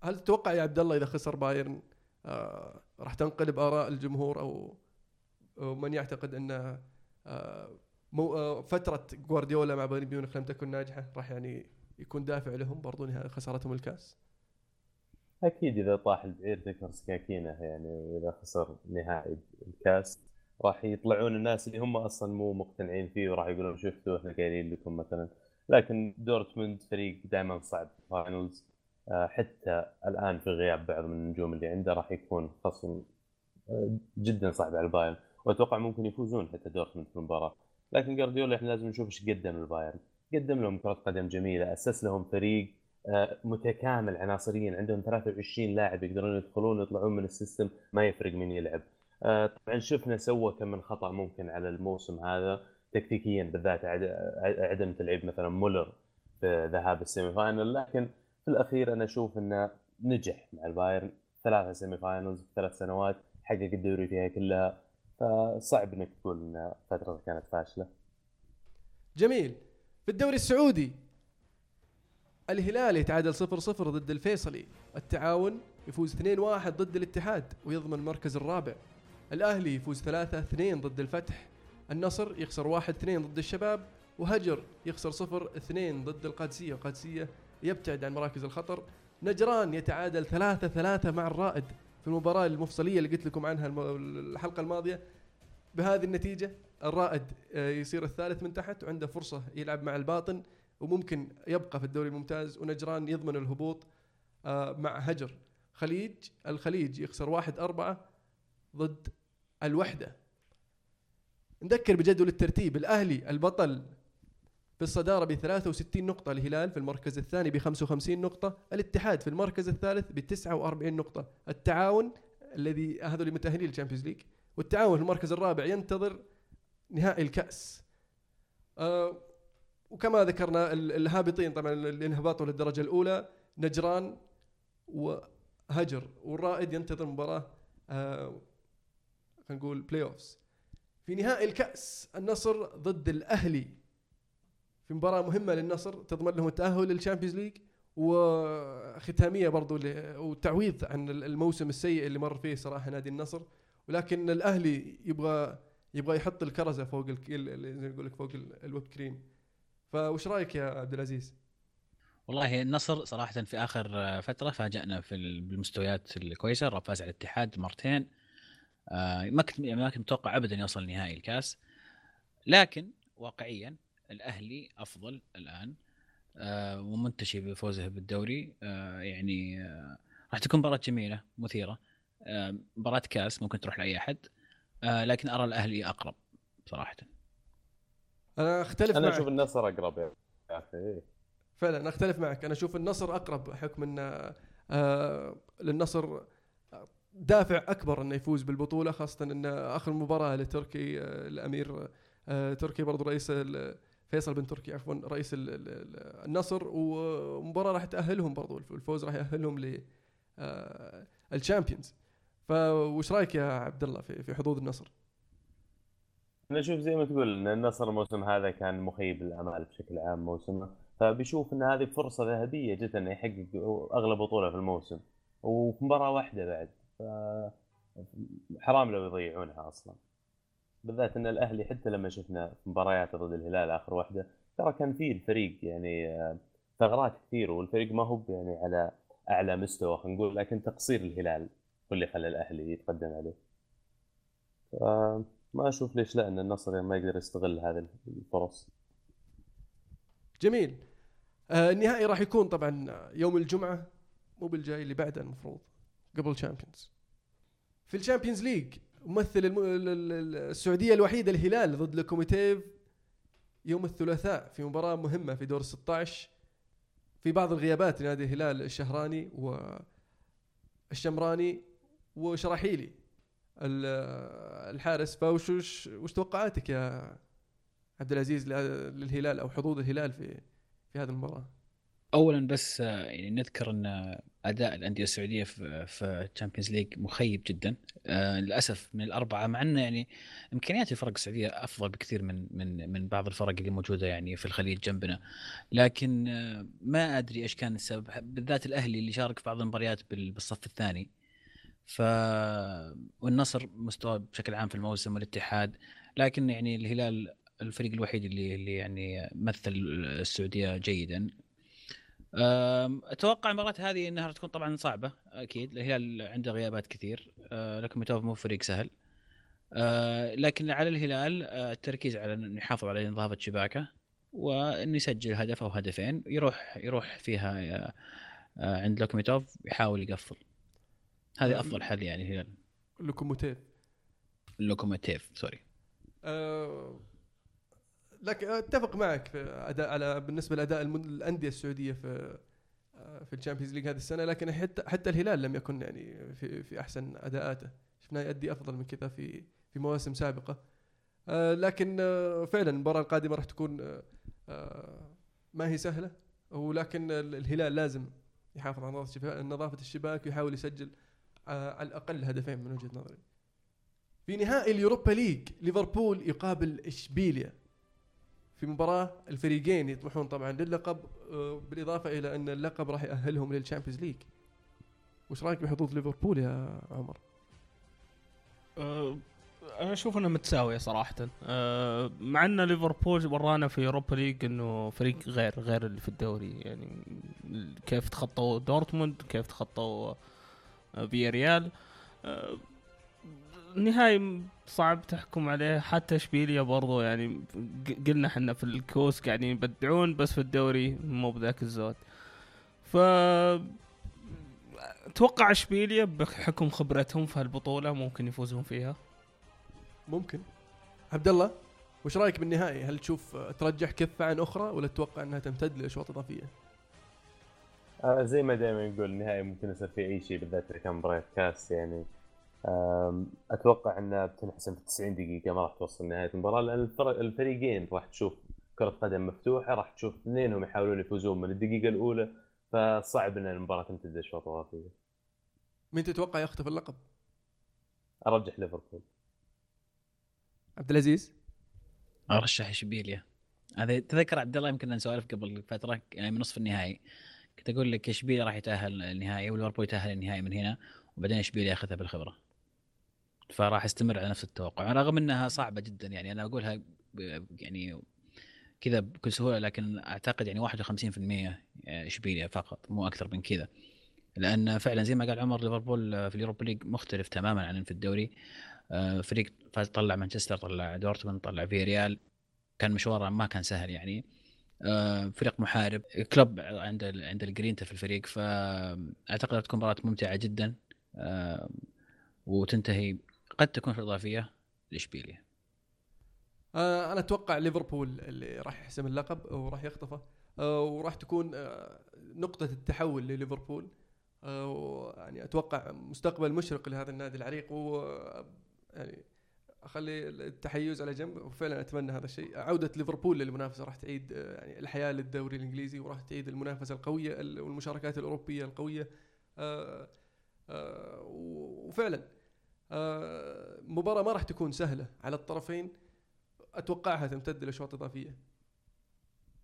هل تتوقع يا عبد الله إذا خسر بايرن آه راح تنقلب آراء الجمهور أو من يعتقد ان آه مو آه فترة جوارديولا مع بايرن ميونخ لم تكن ناجحة راح يعني يكون دافع لهم برضو خسارتهم الكاس؟ أكيد إذا طاح البعير ذكر سكاكينة يعني وإذا خسر نهائي الكاس راح يطلعون الناس اللي هم أصلا مو مقتنعين فيه وراح يقولون شفتوا إحنا قايلين لكم مثلا. لكن دورتموند فريق دائما صعب. في ال finals آه، حتى الآن في غياب بعض من النجوم اللي عنده راح يكون خصم آه، جدا صعب على البايرن. وأتوقع ممكن يفوزون حتى دورتموند في المباراة. لكن جارديولا إحنا لازم نشوف إيش قدم البايرن. قدم لهم كرة قدم جميلة أسس لهم فريق متكامل عناصريا عندهم 23 لاعب يقدرون يدخلون ويطلعون من ال system ما يفرق مين يلعب. آه، طبعا شفنا سوى كم من خطأ ممكن على الموسم هذا تكتيكيا بالذات عد- عدم تلعب مثلا مولر في ذهاب ال semi final لكن في الأخير أنا أشوف إنه نجح مع البايرن. ثلاثة semi finals في ثلاث سنوات حقق الدوري فيها كلها. فصعب إنك تقول إن فترته كانت فاشلة. جميل. في الدوري السعودي الهلال يتعادل 0 0 ضد الفيصلي. التعاون يفوز 2 1 ضد الاتحاد ويضمن المركز الرابع. الأهلي يفوز 3 2 ضد الفتح. النصر يخسر 1 2 ضد الشباب. وهجر يخسر 0 2 ضد القادسية. القادسية يبتعد عن مراكز الخطر. نجران يتعادل 3 3 مع الرائد في المباراة المفصلية اللي قلت لكم عنها الم- الحلقة الماضية. بهذه النتيجة الرائد آه، يصير الثالث من تحت وعنده فرصة يلعب مع الباطن. وممكن يبقى في الدوري الممتاز ونجران يضمن الهبوط آه، مع هجر. خليج الخليج يخسر واحد أربعة ضد الوحدة. نذكر بجدول الترتيب الأهلي البطل في الصدارة ب 63 نقطة الهلال في المركز الثاني ب 55 نقطة الاتحاد في المركز الثالث ب 49 نقطة. التعاون الذي هذول متأهلين لل Champions League والتعاون في المركز الرابع ينتظر نهائي الكأس. آه وكما ذكرنا ال- الهابطين طبعا اللي انهبطوا للدرجة الأولى نجران وهجر والرائد ينتظر مباراة آه خلينا نقول playoffs في نهائي الكأس النصر ضد الأهلي. في مباراة مهمة للنصر تضمن لهم التأهل لل Champions League وختامية برضو وتعويض عن الموسم السيء اللي مر فيه صراحة نادي النصر. ولكن الأهلي يبغى يبغى يحط الكرزة فوق زي ما يقول لك فوق ال- الويب كريم. فوش رأيك يا عبد العزيز؟ والله النصر صراحة في آخر آه، فترة فاجأنا في ال- بالمستويات الكويسة فاز على الاتحاد مرتين. آه، ما كنت ما كنت متوقع أبدا يوصل نهائي الكاس. لكن واقعيا الأهلي أفضل الآن آه، ومنتشي بفوزه بالدوري. آه، يعني راح تكون مباراة جميلة مثيرة. آه، مباراة كاس ممكن تروح لأي أحد. آه، لكن أرى الأهلي أقرب صراحة. أنا أختلف أنا معك. أشوف النصر أقرب يا أخي. إيه. فعلا أختلف معك. أنا أشوف النصر أقرب حكم إن آه للنصر دافع أكبر إنه يفوز بالبطولة خاصة إن آخر مباراة لتركي آه الأمير آه تركي برضو رئيس فيصل بن تركي عفوا رئيس ال- ال- ال- النصر. ومباراة راح تأهلهم برضو. الفوز راح يأهلهم ل آه الشامبيونز. فوش رأيك يا عبد الله في في حظوظ النصر؟ أنا أشوف زي ما تقول إن النصر الموسم هذا كان مخيب للأمال بشكل عام موسمه فبيشوف إن هذه فرصة ذهبية جدا إنه يحقق اغلى بطولة في الموسم وفي مباراة واحدة بعد ف حرام لو يضيعونها أصلا. بالذات إن الأهلي حتى لما شفنا مبارياته ضد الهلال آخر واحدة ترى كان فيه الفريق يعني آه، ثغرات كثير والفريق ما هو يعني على أعلى مستوى خلينا نقول لكن تقصير الهلال هو اللي خلى الأهلي يتقدم عليه. فما أشوف ليش لا إن النصر ما يقدر يستغل هذه الفرص. جميل. آه النهائي راح يكون طبعا يوم الجمعة مو بالجاي اللي بعده المفروض قبل ال Champions في ال Champions League ممثل الم... ال- ال- ال- السعودية الوحيدة الهلال ضد لوكوميتيف يوم الثلاثاء في مباراة مهمة في دور 16 في بعض الغيابات لنادي الهلال الشهراني والشمراني وشراحيلي. الحارس فوش وش, وش توقعاتك يا عبد العزيز للهلال أو حظوظ الهلال في في هذه المباراة؟ اولا بس آه، يعني نذكر إن أداء الأندية السعودية في في ال Champions League مخيب جدا. آه، للأسف من الأربعة مع إنه يعني إمكانيات الفرق السعودية أفضل بكثير من من من بعض الفرق اللي موجودة يعني في الخليج جنبنا. لكن آه، ما أدري إيش كان السبب بالذات الأهلي اللي شارك في بعض المباريات بال- بالصف الثاني. ف والنصر مستوى بشكل عام في الموسم والاتحاد لكن يعني الهلال الفريق الوحيد اللي اللي يعني مثل السعودية جيدا. أتوقع المباراة هذه إنها تكون طبعا صعبة أكيد. الهلال عنده غيابات كثير أه، لكن ميتوف مو فريق سهل. أه، لكن على الهلال أه، التركيز على انه يحافظ على نظافة شباكه وانه يسجل هدف أو هدفين يروح يروح فيها عند لوكوميتوف يحاول يقفل. هذه أفضل حل يعني الهلال لوكوموتيف لوكوميتيف sorry. أه لكن أتفق معك في أداء على بالنسبة لأداء الأندية السعودية في آه، في ال Champions League هذه السنة لكن حتى حتى الهلال لم يكن يعني في في أحسن أداءاته. شفناه يؤدي أفضل من كذا في في مواسم سابقة. آه لكن آه فعلا المباراة القادمة راح تكون آه ما هي سهلة ولكن ال- الهلال لازم يحافظ على نظافة الشباك ويحاول يسجل على الأقل هدفين من وجهة نظري. في نهائي اليوروبا ليج ليفربول يقابل إشبيليا. في مباراة الفريقين يطمحون طبعا للقب آه، بالإضافة إلى أن اللقب راح يأهلهم للشامبيونز ليج. وش رأيك بحظوظ ليفربول يا عمر؟ أه، أنا أشوف انها متساوية صراحة. مع أن ليفربول ورانا في اوروبا ليج إنه فريق غير غير اللي في الدوري. يعني كيف تخطوا دورتموند كيف تخطوا فياريال أه، النهائي صعب تحكم عليه حتى إشبيليا برضو يعني قلنا إحنا في الكؤوس قاعدين يبدعون بس في الدوري مو بذاك الزود ف أتوقع إشبيليا بحكم خبرتهم في هالبطولة ممكن يفوزون فيها ممكن عبد الله وش رأيك بالنهائي؟ هل تشوف آه، ترجح كفة عن أخرى ولا تتوقع أنها تمتد لأشواط إضافية؟ آه زي ما دائما نقول النهائي ممكن يصير فيه أي شيء بالذات إذا كان مباراه كاس يعني أتوقع انها بتنحسم في 90 دقيقة ما راح توصل نهاية المباراة لأن الفريقين راح تشوف كرة قدم مفتوحة راح تشوف اثنينهم يحاولون يفوزون من الدقيقة الأولى فصعب إن المباراة تمتد اشواط اضافيه مين تتوقع يخطف اللقب؟ أرجح ليفربول. عبد العزيز؟ أرشح إشبيليا. هذا تذكر عبد الله يمكن نسولف قبل فترة يعني من نصف النهائي. كنت أقول لك اشبيليا راح يتأهل النهائي وليفربول يتأهل النهائي من هنا وبعدين اشبيليا ياخذها بالخبرة. فراح استمر على نفس التوقع رغم إنها صعبة جدا يعني أنا أقولها يعني كذا بكل سهولة لكن أعتقد يعني 51% اشبيليا فقط مو أكثر من كذا. لأن فعلا زي ما قال عمر ليفربول في اليوروبا ليج مختلف تماما عن في الدوري. آه، فريق فاز طلع مانشستر طلع دورتموند طلع فياريال كان مشواره ما كان سهل يعني. آه، فريق محارب. كلوب عند عند الجرينتا في الفريق فأعتقد تكون مباراة ممتعة جدا آه، وتنتهي قد تكون في الإضافية لاشبيليا آه أنا أتوقع ليفربول اللي راح يحسم اللقب وراح يخطفه آه وراح تكون آه نقطة التحول لليفربول. آه يعني أتوقع مستقبل مشرق لهذا النادي العريق و يعني أخلي التحيز على جنب وفعلا أتمنى هذا الشيء. عودة ليفربول للمنافسة راح تعيد يعني الحياة للدوري الإنجليزي وراح تعيد المنافسة القوية ال- والمشاركات الأوروبية القوية. آه آه وفعلا آه مباراة ما راح تكون سهلة على الطرفين. أتوقعها تمتد لاشواط إضافية.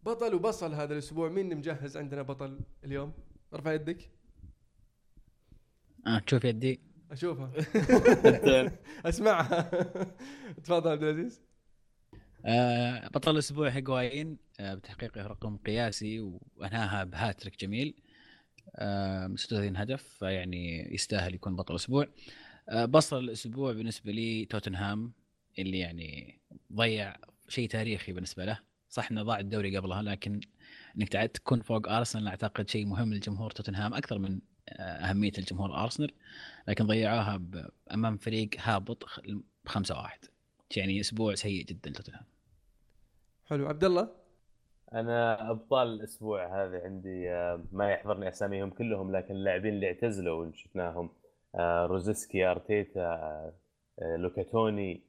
بطل وبصل هذا الأسبوع مين مجهز عندنا بطل اليوم؟ ارفع يدك. آه تشوف يدي. أشوفها. أسمعها. تفضل عبد العزيز. آه بطل الأسبوع هيغوايين آه بتحقيق رقم قياسي وأنهاها بهاتريك جميل. آه 36 هدف فيعني يستاهل يكون بطل الأسبوع. آه بصل الأسبوع بالنسبة لي توتنهام اللي يعني ضيع شيء تاريخي بالنسبة له. صح إنه ضاع الدوري قبلها لكن إنك تعد تكون فوق أرسنال أعتقد شيء مهم لجمهور توتنهام أكثر من آه، أهمية الجمهور أرسنال. لكن ضيعوها أمام فريق هابط بخمسة واحد. يعني أسبوع سيء جدا لتوتنهام. حلو. عبد الله؟ أنا أبطال الأسبوع هذا عندي آه، ما يحضرني أساميهم كلهم لكن اللاعبين اللي اعتزلوا شفناهم آه، روزسكي أرتيتا آه، لوكاتوني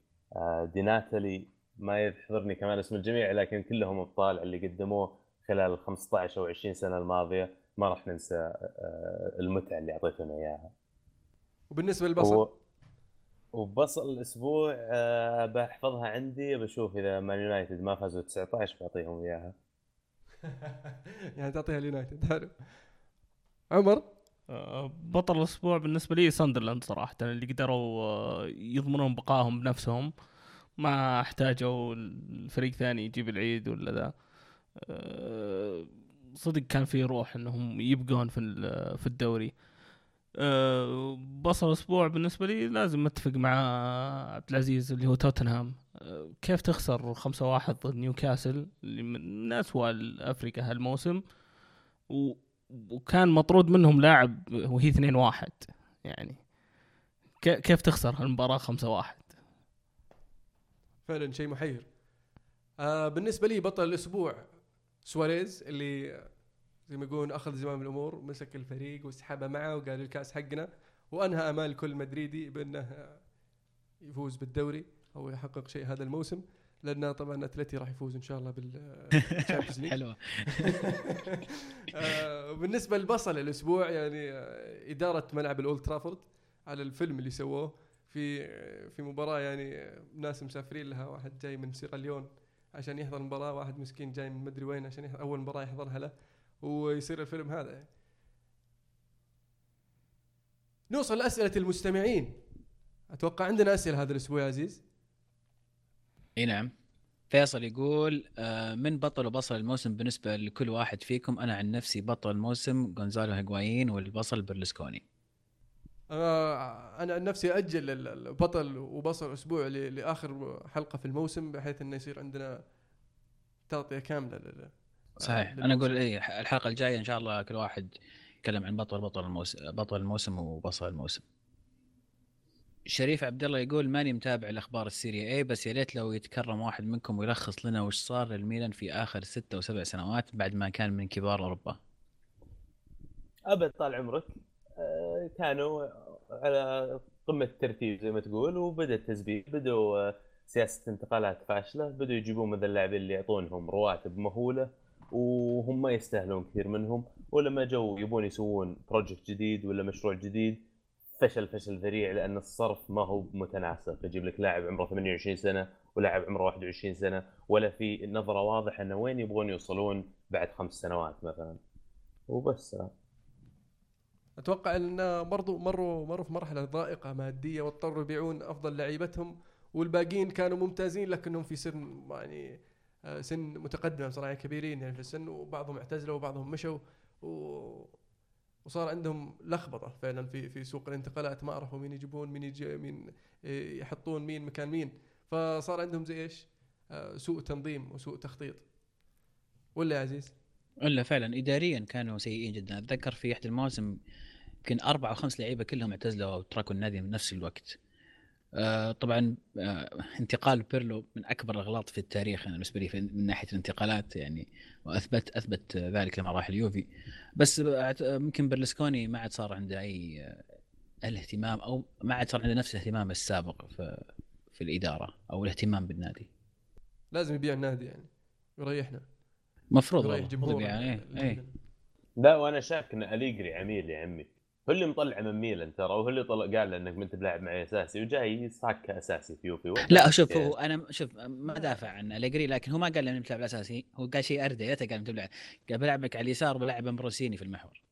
ديناتالي ما يحضرني كمان اسم الجميع لكن كلهم أبطال اللي قدموه خلال ال 15 أو 20 سنة الماضية. ما راح ننسى المتعة اللي اعطيتونا إياها. وبالنسبة للبصل؟ و... وبصل الأسبوع آه، بحفظها عندي بشوف إذا مان يونايتد ما فازوا 19 بعطيهم إياها. يعني تعطيها اليونايتد حلو. عمر؟ أه، بطل الأسبوع بالنسبة لي ساندرلاند صراحة اللي قدروا أه، يضمنون بقائهم بنفسهم. ما احتاجوا الفريق ثاني يجيب العيد ولا ذا. صدق كان في روح إنهم يبقون في ال- في الدوري. أه، بصل الأسبوع بالنسبة لي لازم أتفق مع عبد العزيز اللي هو توتنهام. أه، كيف تخسر 5-1 ضد نيوكاسل اللي من اسوء أفريقيا هالموسم؟ وكان مطرود منهم لاعب وهي 2 1 يعني. كيف تخسر هالمباراة 5 1 فعلا شيء محير. آه بالنسبة لي بطل الأسبوع سواريز اللي زي ما يقولون أخذ زمام الأمور مسك الفريق وسحبه معه وقال الكأس حقنا. وأنهى أمال كل مدريدي بأنه يفوز بالدوري أو يحقق شيء هذا الموسم. لأن طبعا أتلتي راح يفوز إن شاء الله بالشامبيونز ليج. حلوة. آه، بالنسبة للبصل الأسبوع يعني آه، إدارة ملعب الأولد ترافورد على الفيلم اللي سووه. في آه، في مباراة يعني ناس مسافرين لها. واحد جاي من سيراليون عشان يحضر المباراه واحد مسكين جاي من مدري وين عشان يحضر أول مباراة يحضرها له. ويصير الفيلم هذا. يعني. نوصل لأسئلة المستمعين. أتوقع عندنا أسئلة هذا الأسبوع يا عزيز. إي نعم. فيصل يقول آه، من بطل وبصل الموسم بالنسبة لكل واحد فيكم؟ أنا عن نفسي بطل الموسم جونزالو هيغوايين والبصل برلسكوني. آه، أنا عن نفسي أجل ال- البطل وبصل أسبوع لآخر حلقة في الموسم بحيث إنه يصير عندنا تغطيه كاملة صحيح. أنا. أقول اي الحلقة الجاية إن شاء الله كل واحد يتكلم عن بطل بطل الموسم بطل الموسم وبصل الموسم. شريف عبد الله يقول ماني متابع الأخبار السيريا اي بس يا ريت لو يتكرم واحد منكم ويلخص لنا وش صار للميلان في آخر ستة وسبع سنوات بعد ما كان من كبار أوروبا. أبد طال عمرك. آه، كانوا على قمة الترتيب زي ما تقول وبدأ التزبيط بدوا آه، سياسة انتقالات فاشلة بدوا يجيبون مثل اللاعبين اللي يعطونهم رواتب مهولة. وهم ما يستاهلون كثير منهم ولما جو يبون يسوون project جديد ولا مشروع جديد فشل فشل ذريع لأن الصرف ما هو متناسق. يجيب لك لاعب عمره 28 سنة ولاعب عمره 21 سنة ولا في نظرة واضحة إنه وين يبغون يوصلون بعد خمس سنوات مثلا. وبس. أتوقع إن برضو مروا مروا في مرحلة ضائقة مادية واضطروا يبيعون أفضل لعيبتهم والباقيين كانوا ممتازين لكنهم في سن يعني سن متقدم صراحة كبيرين يعني في السن وبعضهم اعتزلوا وبعضهم مشوا و وصار عندهم لخبطة فعلا في في سوق الانتقالات ما عرفوا مين يجيبون مين يجي مين إيه، يحطون مين مكان مين فصار عندهم زي إيش؟ آه، سوء تنظيم وسوء تخطيط ولا يا عزيز؟ الا فعلا اداريا كانوا سيئين جدا أتذكر في احد المواسم يمكن أربع أو خمس لعيبة كلهم اعتزلوا أو تركوا النادي من نفس الوقت. آه طبعا آه انتقال بيرلو من أكبر الأغلاط في التاريخ أنا بالنسبة لي من ناحية الانتقالات يعني وأثبت أثبت ذلك لما راح اليوفي. بس يمكن برلسكوني ما عاد صار عنده أي آه، الاهتمام أو ما عاد صار عنده نفس الاهتمام السابق في في الإدارة أو الاهتمام بالنادي. لازم يبيع النادي يعني يريحنا. مفروض يريح جمهور يعني اي لا وأنا شاك إن أليجري عميل يا عمي. هو اللي مطلع من ميلان ترى وهو اللي طلع قال له إنك ما أنت بلاعب معي أساسي وجاي يصعق كأساسي في يوفي لا شوف هو أنا شوف ما دافع عن أليجري لكن هو ما قال انه بتلعب الاساسي هو قال شيء اردى يا قال بتلعب. قال بلعبك على اليسار بلعب أمبروسيني في المحور.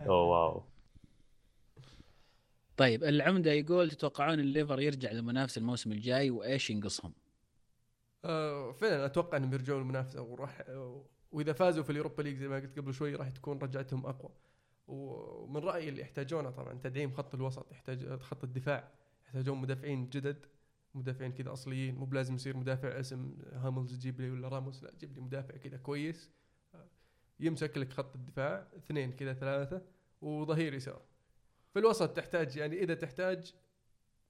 أوه واو. طيب العمدة يقول تتوقعون الليفر يرجع للمنافسة الموسم الجاي وإيش ينقصهم؟ آه فعلا أتوقع إنهم يرجعون المنافسه وراح وإذا فازوا في اليوروبا ليج زي ما قلت قبل شوي راح تكون رجعتهم أقوى. ومن رأيي اللي يحتاجونه طبعا تدعيم خط الوسط يحتاج خط الدفاع يحتاجون مدافعين جدد مدافعين كذا أصليين مو بلازم يصير مدافع اسم هاملز تجيب لي ولا راموس لا جيب لي مدافع كذا كويس. يمسك لك خط الدفاع اثنين كذا ثلاثة وظهير يسار. في الوسط تحتاج يعني إذا تحتاج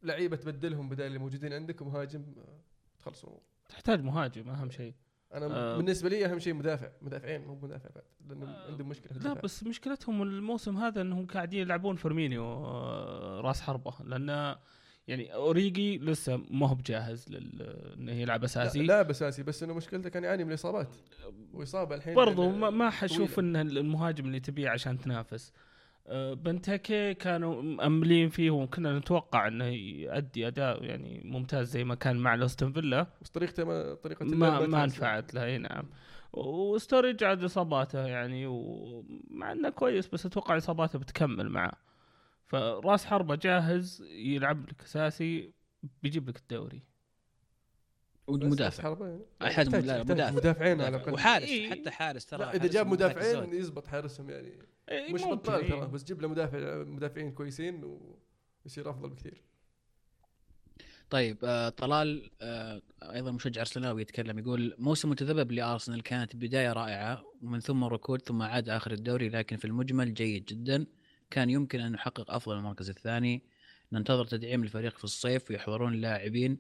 لعيبة تبدلهم بدل اللي موجودين عندك ومهاجم آه، تخلصوا تحتاج مهاجم أهم شيء. أنا آه. آه بالنسبة لي أهم شيء مدافع مدافعين مو مدافع بعد لأنه آه، عندهم مشكلة لا بس مشكلتهم الموسم هذا إنهم قاعدين يلعبون فيرمينيو آه، راس حربة لأن يعني أوريجي لسه ما هو بجاهز لل إنه يلعب أساسي. لا لاعب أساسي بس إنه مشكلته كان يعاني من الإصابات. وإصابة الحين برضو ال- ما, ما حشوف. إنه المهاجم اللي تبيه عشان تنافس. بنتاكي كانوا مأملين فيه وكنا نتوقع إنه يؤدي أداء يعني ممتاز زي ما كان مع الأستون فيلا. بس طريقته ما طريقة ما ما. نفعت له إي نعم. وستوريج عاد إصاباته يعني ومع إنه كويس بس أتوقع إصاباته بتكمل معه. فراس حربة جاهز يلعب لك أساسي بيجيب لك الدوري. ومدافع حربة يعني. مدافع. مدافعين على الأقل وحارس إيه. حتى حارس ترى إذا جاب مدافعين. يزبط حارسهم يعني إيه، مش بطال. ترى بس جيب له مدافع مدافعين كويسين ويصير أفضل بكثير طيب آه طلال آه أيضا مشجع أرسناوي يتكلم يقول موسم متذبذب لأرسنال كانت بداية رائعة ومن ثم ركود ثم عاد آخر الدوري لكن في المجمل جيد جدا كان يمكن أن نحقق أفضل المركز الثاني ننتظر تدعيم الفريق في الصيف ويحضرون لاعبين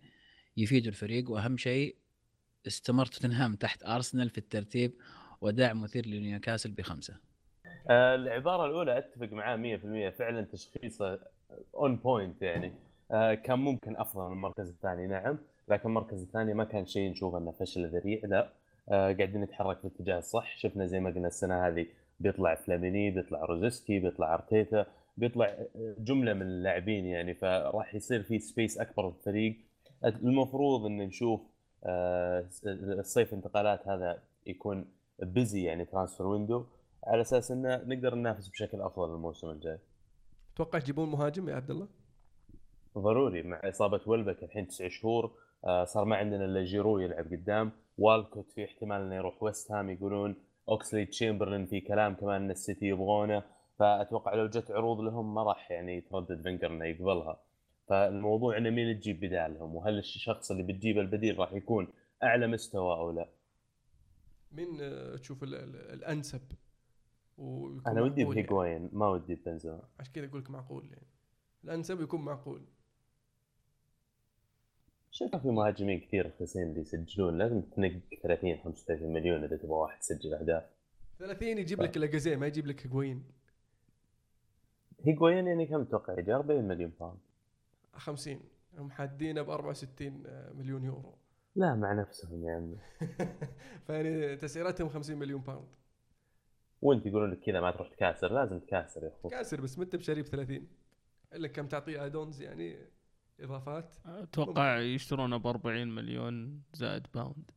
يفيدوا الفريق وأهم شيء استمر توتنهام تحت أرسنال في الترتيب ودعم مثير لنيوكاسل بخمسة. آه، العبارة الأولى أتفق معاه 100% فعلا تشخيصه on point يعني. آه، كان ممكن أفضل من المركز الثاني نعم. لكن المركز الثاني ما كان شيء نشوف إنه فشل ذريع لا. آه، قاعدين نتحرك في الصح. شفنا زي ما قلنا السنة هذه بيطلع فلاميني بيطلع روزسكي بيطلع أرتيتا بيطلع آه، جملة من اللاعبين يعني. فراح يصير في space أكبر في الفريق. المفروض إن نشوف آه، الصيف انتقالات هذا يكون busy يعني transfer window على أساس انه نقدر ننافس بشكل أفضل الموسم الجاي. تتوقع يجيبون مهاجم يا عبد الله؟ ضروري مع إصابة ويلبيك الحين تسع شهور آه، صار ما عندنا إلا جيرو يلعب قدام. والكوت في احتمال إنه يروح ويست هام يقولون اوكسلي تشامبرلين في كلام كمان إن السيتي يبغونه. فأتوقع لو جت عروض لهم ما راح يعني يتردد فينجر إنه يقبلها. فالموضوع إنه مين تجيب بدالهم؟ وهل الشخص اللي بتجيبه البديل راح يكون أعلى مستوى أو لا؟ مين آه، تشوف ال- ال- الأنسب؟ أنا ودي يعني. بهيجوين ما ودي ببنزيما عشان كذا أقول لك معقول يعني. الأنسب يكون معقول. شايف في مهاجمين كثير رخيصين اللي يسجلون لازم تنفق 30 35 مليون إذا تبغى واحد يسجل أهداف. 30 يجيب لك لاجازيه ما يجيب لك هيجوين. هيجوين يعني كم تتوقع يجي 40 مليون pound. 50 هم حادينه ب 64 مليون يورو. لا مع نفسهم يا عمي فيعني تسعيرتهم 50 مليون باوند وانت يقولون لك كذا ما تروح تكاسر. لازم تكاسر يا أخوي. كاسر بس متى بشاري ب 30 إلا كم تعطيه add-ons يعني إضافات. أتوقع يشترونه ب 40 مليون زائد pound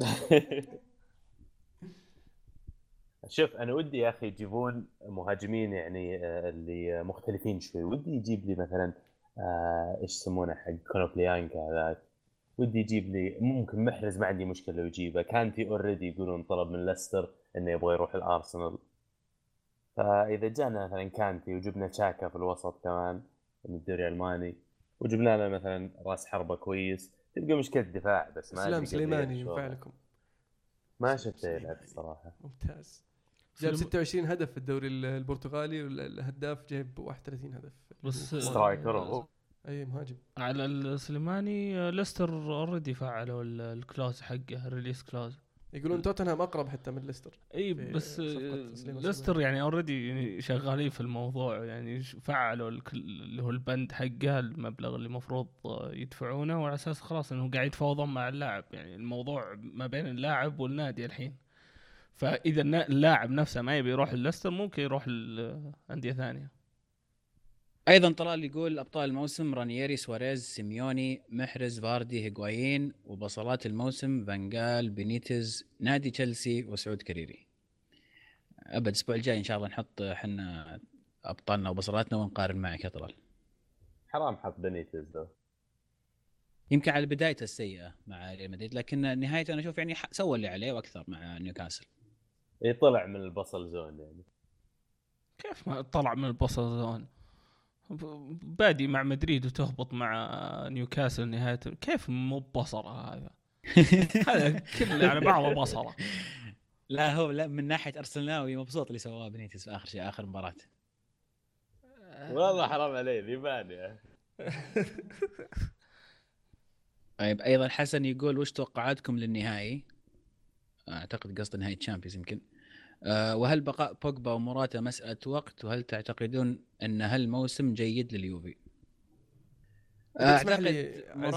شوف أنا ودي يا أخي يجيبون مهاجمين يعني آه، اللي مختلفين شوي. ودي يجيب لي مثلا آه، إيش يسمونه حق كونوبليانكا هذاك. ودي يجيب لي ممكن محرز ما عندي مشكلة لو يجيبه. كانتي already يقولون طلب من ليستر إنه يبغى يروح الأرسنال. فإذا جانا مثلا كانتي وجبنا تشاكا في الوسط كمان من الدوري الألماني وجبنا له مثلا رأس حربة كويس تبقى مشكلة دفاع بس ما أدري سليماني ينفع. لكم. ما شفته يلعب الصراحه ممتاز. جاب سليم- 26 هدف في الدوري ال- البرتغالي والهداف جايب 31 هدف. بس striker هو. أي مهاجم. على السليماني آه، ليستر already فعلوا ال- ال clause حقه ال release clause يقولون توتنهام أقرب حتى من ليستر إي في بس آه، ليستر يعني already يعني شغالين في الموضوع يعني فعلوا اللي هو البند حقه المبلغ اللي المفروض آه، يدفعونه وعلى أساس خلاص إنه قاعد يتفاوضون مع اللاعب. يعني الموضوع ما بين اللاعب والنادي الحين. فإذا اللاعب نفسه ما يبي يروح لليستر ممكن يروح لانديه ثانية. أيضا طلال يقول ابطال الموسم رانييري سواريز سيميوني محرز فاردي هيغوايين وبصلات الموسم فانجال بينيتز نادي تشيلسي وسعود كريري أبد الأسبوع الجاي إن شاء الله نحط إحنا أبطالنا وبصلاتنا ونقارن معك يا طلال. حرام حط بنيتز ذا يمكن على بدايته السيئة مع ريال مدريد لكن نهايته أنا أشوف يعني ح- سوى اللي عليه وأكثر مع نيوكاسل. يطلع من البصل زون يعني. كيف ما طلع من البصل zone؟ بادي مع مدريد وتهبط مع نيوكاسل نهايته كيف مو بصلة هذا؟ هذا كله على بعضه بصلة لا هو لا من ناحية أرسناوي مبسوط اللي سواه بنيتس في آخر شيء آخر مباراة. والله حرام عليه يا. طيب أيضا حسن يقول وش توقعاتكم للنهائي؟ أعتقد قصد نهائي Champions يمكن. أه وهل بقاء بوجبا ومراتا مسألة وقت؟ وهل تعتقدون أن هالموسم جيد لليوفي؟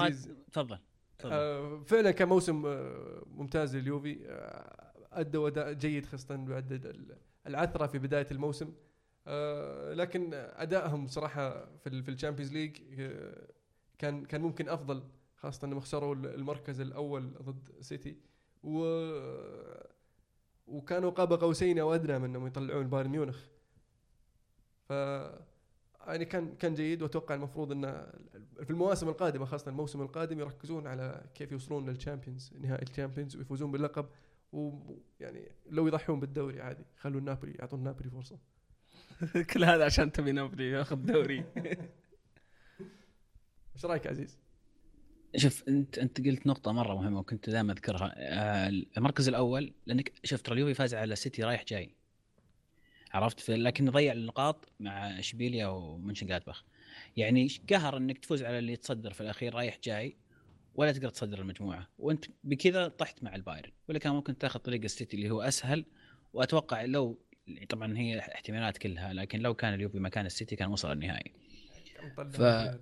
عزيز؟ تفضل آه، فعلا كان موسم آه، ممتاز لليوفي. آه، ادوا أداء جيد خاصة بعد ال- العثرة في بداية الموسم. آه، لكن أدائهم صراحة في في ال Champions League آه، كان كان ممكن أفضل خاصة إنهم خسروا المركز الأول ضد سيتي. و وكانوا قاب قوسين أو أدنى من إنهم يطلعون بايرن ميونخ. ف يعني كان كان جيد وأتوقع المفروض انه في المواسم القادمة خاصة الموسم القادم يركزون على كيف يوصلون لل Champions نهائي ال Champions ويفوزون باللقب ويعني لو يضحون بالدوري عادي خلوا نابولي يعطون نابولي فرصة. كل هذا عشان تبي نابولي ياخذ دوري. إيش رأيك عزيز؟ شوف أنت أنت قلت نقطة مرة مهمة وكنت دائما أذكرها. آه، المركز الأول لأنك شفت اليوفي فاز على سيتي رايح جاي. عرفت؟ لكن ضيع النقاط مع إشبيليا ومنشن جلادباخ يعني قهر إنك تفوز على اللي يتصدر في الأخير رايح جاي ولا تقدر تصدر المجموعة؟ وأنت بكذا طحت مع البايرن. ولا كان ممكن تاخذ طريق السيتي اللي هو أسهل. وأتوقع لو طبعا هي احتمالات كلها لكن لو كان اليوفي مكان السيتي كان وصل النهائي. ف-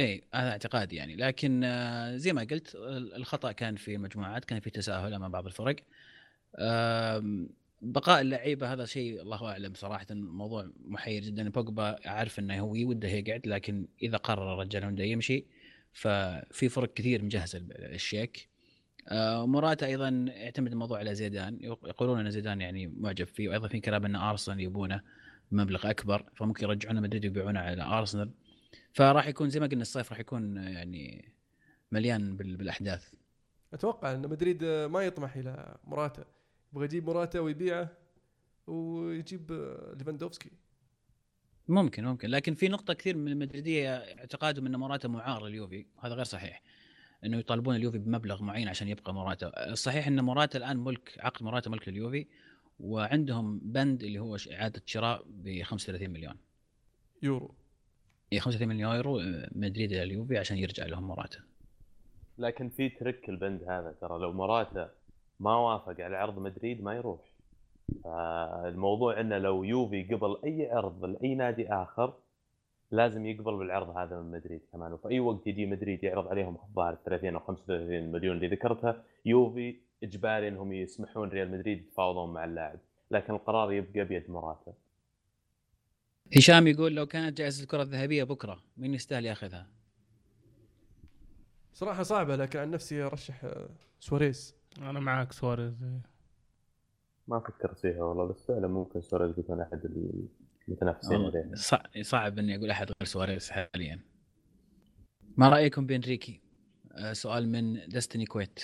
إيه هذا اعتقادي يعني. لكن آه، زي ما قلت ال- الخطأ كان في المجموعات كان في تساهل أمام بعض الفرق. بقاء اللعيبة هذا شيء الله أعلم صراحة موضوع محير جدا. بوجبا عارف إنه هو وده يقعد لكن إذا قرر الرجال إنه يمشي ففي فرق كثير مجهزه الشيك آه، موراتا أيضا يعتمد الموضوع على زيدان. يق- يقولون إن زيدان يعني معجب فيه وأيضا في كلام إن أرسنال يبونه بمبلغ أكبر فممكن يرجعونه مدريد ويبيعونه على أرسنال. فراح يكون زي ما قلنا الصيف راح يكون يعني مليان بال- بالأحداث. أتوقع إن مدريد ما يطمح إلى موراتا يبغى يجيب موراتا ويبيعه ويجيب ليفاندوفسكي. ممكن ممكن. لكن في نقطة كثير من المدريدية اعتقادهم إن موراتا معار لليوفي وهذا غير صحيح. إنه يطالبون اليوفي بمبلغ معين عشان يبقى موراتا الصحيح إن موراتا الآن ملك عقد موراتا ملك لليوفي وعندهم بند اللي هو إعادة شراء ب 35 مليون. يورو. هي 35 مليون يورو آه، مدريد إلى اليوفي عشان يرجع لهم موراتا لكن في ترك البند هذا ترى لو مراتا ما وافق على عرض مدريد ما يروح. فالموضوع إنه لو يوفي قبل أي عرض لاي نادي آخر لازم يقبل بالعرض هذا من مدريد كمان. وفي أي وقت يجي مدريد يعرض عليهم الظاهر 30 أو 35 مليون اللي ذكرتها يوفي إجباري إنهم يسمحون ريال مدريد يتفاوضون مع اللاعب. لكن القرار يبقى بيد مراتا هشام يقول لو كانت جائزة الكرة الذهبية بكرة مين يستاهل ياخذها؟ صراحة صعبة لكن عن نفسي أرشح آه، سواريز. أنا معاك سواريز ما فكرت فيها والله بس فعلا ممكن سواريز يكون أحد المتنافسين عليه. والله صع- صعب إني أقول أحد غير سواريز حاليا. ما رأيكم بإنريكي؟ آه، سؤال من دستني كويت.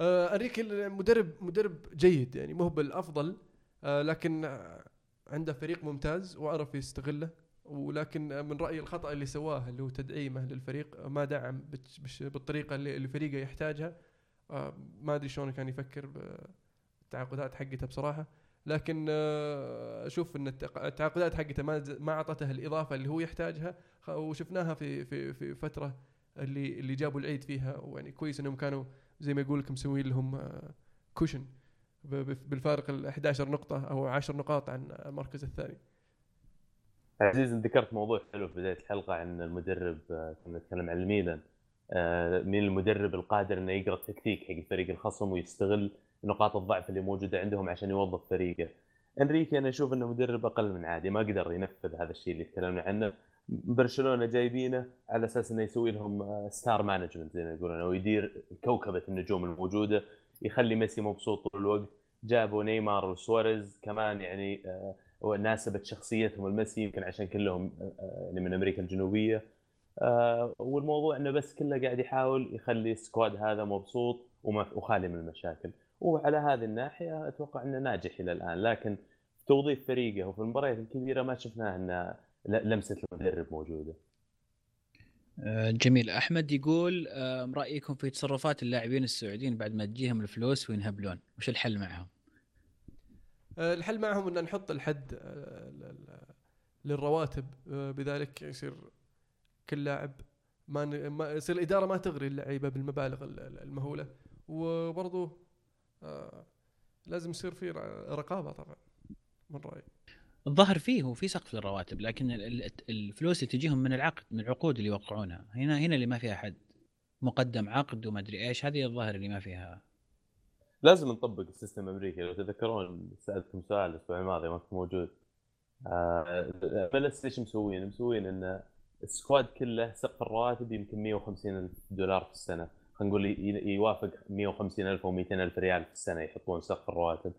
آه إنريكي المدرب مدرب جيد يعني مو بالأفضل آه لكن عنده فريق ممتاز وعرف يستغله ولكن آه، من رايي الخطأ اللي سواه اللي هو تدعيمه للفريق آه، ما دعم بالطريقة اللي فريقه يحتاجها. آه ما أدري شلون كان يفكر بالتعاقدات حقته بصراحة. لكن آه، أشوف إن التعاقدات حقته ما ما أعطته الإضافة اللي هو يحتاجها. وشفناها في في في فترة اللي اللي جابوا العيد فيها. ويعني كويس إنهم كانوا زي ما يقول لك مسوي لهم آه، كوشن ب- بالفارق ال 11 نقطة أو 10 نقاط عن المركز الثاني. عزيز ذكرت موضوع حلو في بداية الحلقة عن المدرب آه، كنا نتكلم عن الميلان آه، مين المدرب القادر إنه يقرأ التكتيك حق الفريق الخصم ويستغل نقاط الضعف اللي موجودة عندهم عشان يوظف فريقه. إنريكي أنا أشوف إنه مدرب أقل من عادي ما قدر ينفذ هذا الشيء اللي تكلمنا عنه. برشلونة جايبينه على أساس إنه يسوي لهم آه، star management زي ما يقولون أو يدير كوكبة النجوم الموجودة يخلي ميسي مبسوط طول الوقت. جابوا نيمار وسواريز كمان يعني آه، وناسبت شخصيتهم الميسي يمكن عشان كلهم آه، يعني من أمريكا الجنوبية. آه، والموضوع إنه بس كله قاعد يحاول يخلي ال squad هذا مبسوط وخالي من المشاكل. وعلى هذه الناحية أتوقع إنه ناجح إلى الآن. لكن توظيف فريقه وفي المباريات الكبيرة ما شفناه إنه لمسة المدرب موجودة. آه، جميل. أحمد يقول آه، رأيكم في تصرفات اللاعبين السعوديين بعد ما تجيهم الفلوس وينهبلون وش الحل معهم؟ آه، الحل معهم أن نحط الحد آه، للرواتب. آه، بذلك يصير كل لاعب ما يصير الإدارة ما تغري اللعيبة بالمبالغ ال- ال- المهولة. وبرضو آه، لازم يصير في ر- رقابة طبعا من رأيي. الظاهر فيه وفي سقف للرواتب لكن ال- ال- الفلوس اللي تجيهم من العقد من العقود اللي يوقعونها. هنا هنا اللي ما فيها حد. مقدم عقد وما أدري إيش هذه الظاهر اللي ما فيها. لازم نطبق ال system الامريكي لو تتذكرون سألتكم سؤال الأسبوع الماضي ما كنت موجود. MLS إيش مسوين؟ مسوين إن ال squad كله سقف الرواتب يمكن 150 ألف دولار في السنة. خلينا نقول يوافق 150 ألف أو 200 ألف ريال في السنة يحطون سقف الرواتب.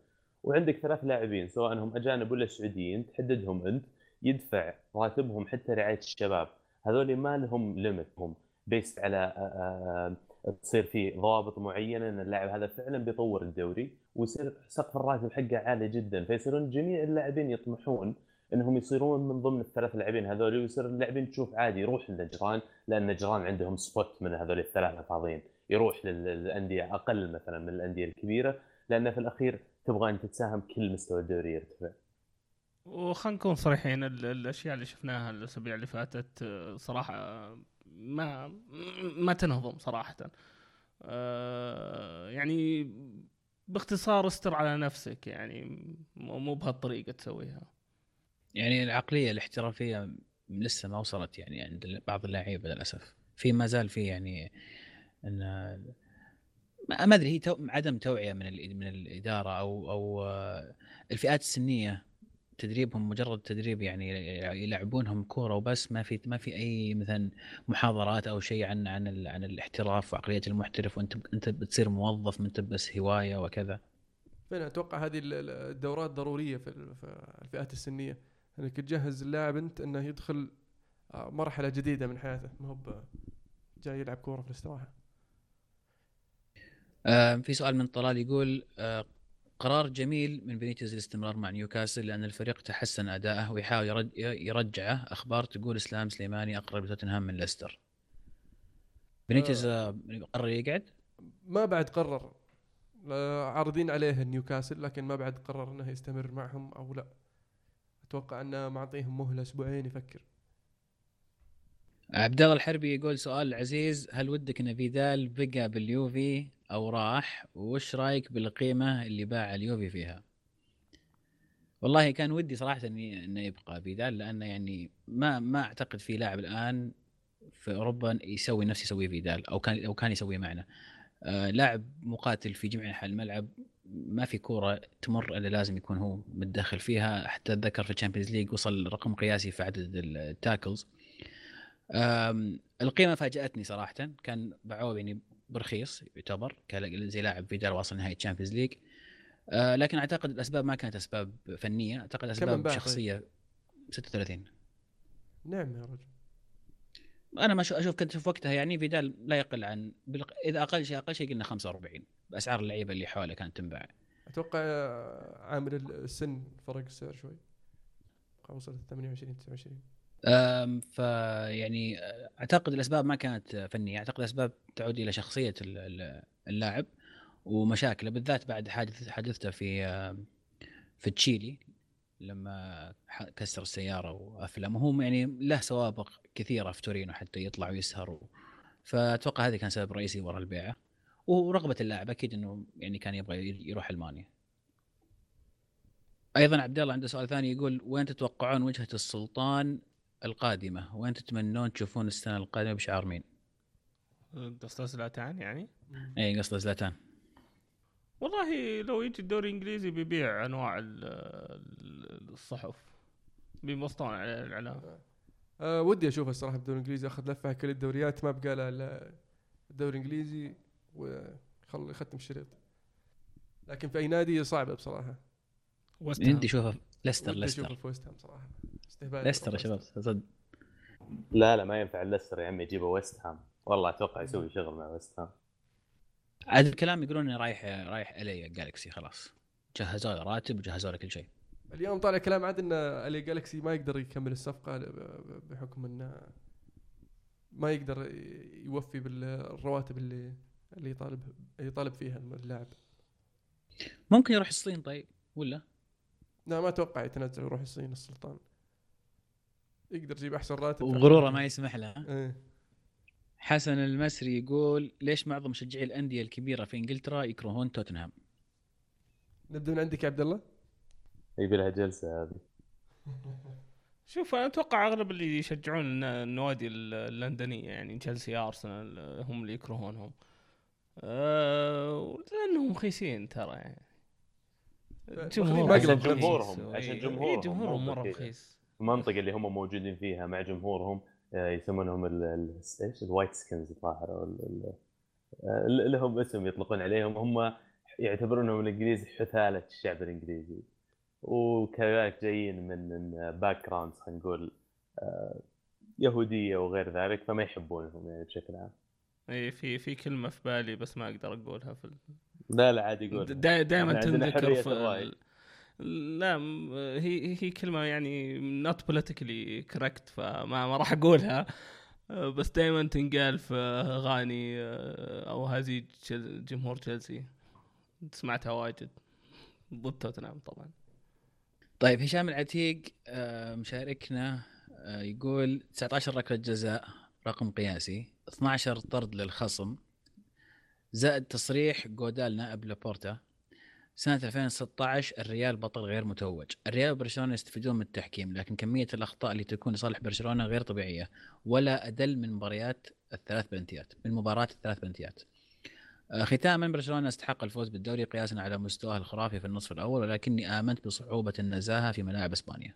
وعندك ثلاث لاعبين سواء هم أجانب ولا سعوديين تحددهم أنت يدفع راتبهم حتى رعاية الشباب. هذول ما لهم limit هم based على آه، آه، تصير في ضوابط معينة إن اللاعب هذا فعلا بيطور الدوري ويصير سقف الراتب حقه عالي جدا. فيصيرون جميع اللاعبين يطمحون إنهم يصيرون من ضمن الثلاث لاعبين هذول ويصير اللاعبين تشوف عادي يروح للنجران لأن النجران عندهم spot من هذول الثلاثه فاضيين يروح لل- للأندية أقل مثلا من الأندية الكبيرة لأن في الأخير تبغى أن تتساهم كل مستوى الدوري يرتفع وخلينا نكون صريحين ال- الأشياء اللي شفناها الأسابيع اللي فاتت آه، صراحة ما ما تنهضم صراحة. آه، يعني باختصار استر على نفسك يعني مو مو بهالطريقة تسويها. يعني العقلية الاحترافية لسه ما وصلت يعني عند بعض اللعيبه للأسف. في ما زال في يعني إن ما أدري هي تو عدم توعية من ال- من الإدارة أو أو آه، الفئات السنية. تدريبهم مجرد تدريب يعني يلعبونهم كورة وبس ما في ما في أي مثلا محاضرات أو شيء عن عن ال- عن الاحتراف وعقلية المحترف وأنت أنت بتصير موظف ما أنت بس هواية وكذا. فانا أتوقع هذه ال- ال- الدورات ضرورية في ال- في الفئات السنية. إنك تجهز اللاعب أنت إنه يدخل آه، مرحلة جديدة من حياته. ما هو جاي يلعب كورة في الاستراحة. في سؤال من طلال يقول آه، قرار جميل من بينيتز الاستمرار مع نيوكاسل لأن الفريق تحسن أداءه ويحاول يرجعه. أخبار تقول إسلام سليماني أقرب لتوتنهام من ليستر. بينيتز آه، قرر يقعد؟ ما بعد قرر. عارضين عليه نيوكاسل لكن ما بعد قرر إنه يستمر معهم أو لا. أتوقع أنه معطيهم مهلة أسبوعين يفكر. عبد الله الحربي يقول سؤال عزيز. هل ودك إن فيدال بقى باليوفي؟ أو راح وش رأيك بالقيمة اللي باع اليوفي فيها؟ والله كان ودي صراحة إني إنه يبقى فيدال لأنه يعني ما ما أعتقد في لاعب الآن في أوروبا يسوي نفس يسويه فيدال أو كان أو كان يسويه معنا. آه لاعب مقاتل في جميع أنحاء الملعب ما في كورة تمر إلا لازم يكون هو متدخل فيها. حتى أتذكر في ال Champions League وصل رقم قياسي في عدد ال tackles القيمة فاجأتني صراحة كان باعوه يعني برخيص يعتبر زي لاعب فيدال واصل نهائي ال Champions League أه، لكن أعتقد الأسباب ما كانت أسباب فنية. أعتقد أسباب؟ شخصية 36 نعم يا رجل. أنا ما أشوف- أشوف كنت في وقتها يعني فيدال لا يقل عن بالق- إذا أقل شيء أقل شيء قلنا 45 بأسعار اللعيبة اللي حوله كانت تنباع. أتوقع آه، عامل السن فرق السعر شوي. وصلت 28 29 أم، فيعني أعتقد الأسباب ما كانت فنية. أعتقد الأسباب تعود إلى شخصية ال- ال- اللاعب ومشاكله بالذات بعد حادث حادثته في في تشيلي لما كسر السيارة وأفلم. وهو يعني له سوابق كثيرة في تورينو حتى يطلع ويسهر و... فأتوقع هذا كان سبب رئيسي وراء البيعه ورغبة اللاعب أكيد إنه يعني كان يبغى يروح ألمانيا. أيضا عبد الله عنده سؤال ثاني يقول وين تتوقعون وجهة السلطان القادمة وين تتمنون تشوفون السنة القادمة بشعار مين؟ قصده زلاتان يعني؟ اي قصده زلاتان. والله لو يجي الدوري الإنجليزي بيبيع أنواع ال- ال- الصحف بمصطنع على الإعلام. أه ودي اشوفه الصراحة بالدوري الإنجليزي أخذ لفة كل الدوريات ما بقى له الا الدوري الإنجليزي ويخل يختم الشريط. لكن في أي نادي صعبة بصراحة. وست ودي اشوفه ليستر ليستر. في ويست هام صراحة. استهبال ليستر يا شباب صدق لا لا ما ينفع ليستر يا عمي يجيبه ويست هام. والله أتوقع يسوي شغل مع ويست هام. عاد الكلام يقولون إنه رايح رايح ألي جالكسي خلاص. جهزوا له راتب وجهزوا له كل شيء. اليوم طالع كلام عاد ان ألي جالكسي ما يقدر يكمل الصفقة بحكم إنه ما يقدر يوفي بالرواتب اللي اللي يطالب يطالب فيها اللاعب. ممكن يروح الصين طيب ولا؟ لا ما أتوقع يتنازل ويروح الصين السلطان. يقدر يجيب أحسن راتب وغرورة ما يسمح له. إيه. حسن المسري يقول ليش معظم مشجعي الأندية الكبيرة في إنجلترا يكرهون توتنهام؟ نبدأ من عندك يا عبد الله. يبي لها جلسة هذه. شوف أنا أتوقع أغلب اللي يشجعون الن- النوادي ال- اللندنية يعني تشيلسي أرسنال هم اللي يكرهونهم. أه لأنهم خيسين ترى يعني. عشان. جمهورهم، عشان إيه، جمهورهم، إيه، جمهورهم مو مرة. رخيص المنطقة اللي هم موجودين فيها مع جمهورهم آه، يسمونهم إيش؟ ال white skins الظاهر لهم اسم يطلقون عليهم. هم يعتبرونهم الانجليز حثالة الشعب الإنجليزي. وكذلك جايين من background خلينا نقول آه، يهودية وغير ذلك فما يحبونهم يعني بشكل عام. إي في في كلمة في بالي بس ما أقدر أقولها في ال- لا لا عادي يقول دا دائما عندنا تنذكر في لا هي هي كلمة يعني not politically correct فما ما راح أقولها. أه، بس دائما تنقال في أغاني أه، أو تشيل- جمهور تشيلسي سمعتها واجد. ضد توتنهام طبعا. طيب هشام العتيق آه، مشاركنا يقول 19 ركلة جزاء رقم قياسي. 12 طرد للخصم. زائد تصريح جودال نائب لابورتا سنة 2016 الريال بطل غير متوج، الريال وبرشلونة يستفيدون من التحكيم لكن كمية الأخطاء اللي تكون لصالح برشلونة غير طبيعية ولا أدل من مباريات الثلاث بلنتيات من مباراة الثلاث بلنتيات. آه، ختاما برشلونة استحق الفوز بالدوري قياسا على مستواه الخرافي في النصف الأول ولكني آمنت بصعوبة النزاهة في ملاعب إسبانيا.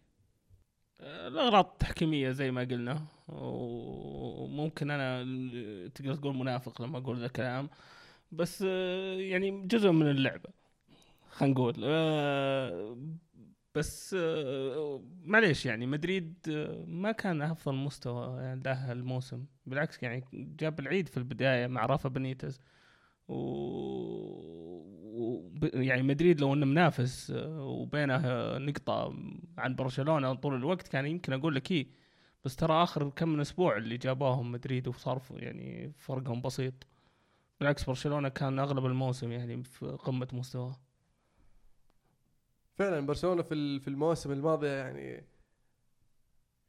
الأغراض التحكيمية زي ما قلنا وممكن أنا تقدر تقول منافق لما أقول ذا الكلام بس آه، يعني جزء من اللعبة خلينا نقول آه، بس آه، معليش يعني مدريد ما كان أفضل مستوى له الموسم. بالعكس يعني جاب العيد في البداية مع رافا بنيتز. و... و... يعني مدريد لو إنه منافس آه، وبينه نقطة عن برشلونة طول الوقت كان يمكن أقول لك إيه بس ترى آخر كم من أسبوع اللي جابوهم مدريد وصار يعني فرقهم بسيط. بالعكس برشلونة كان أغلب الموسم يعني في قمة مستواه. فعلا برشلونة في في المواسم الماضية يعني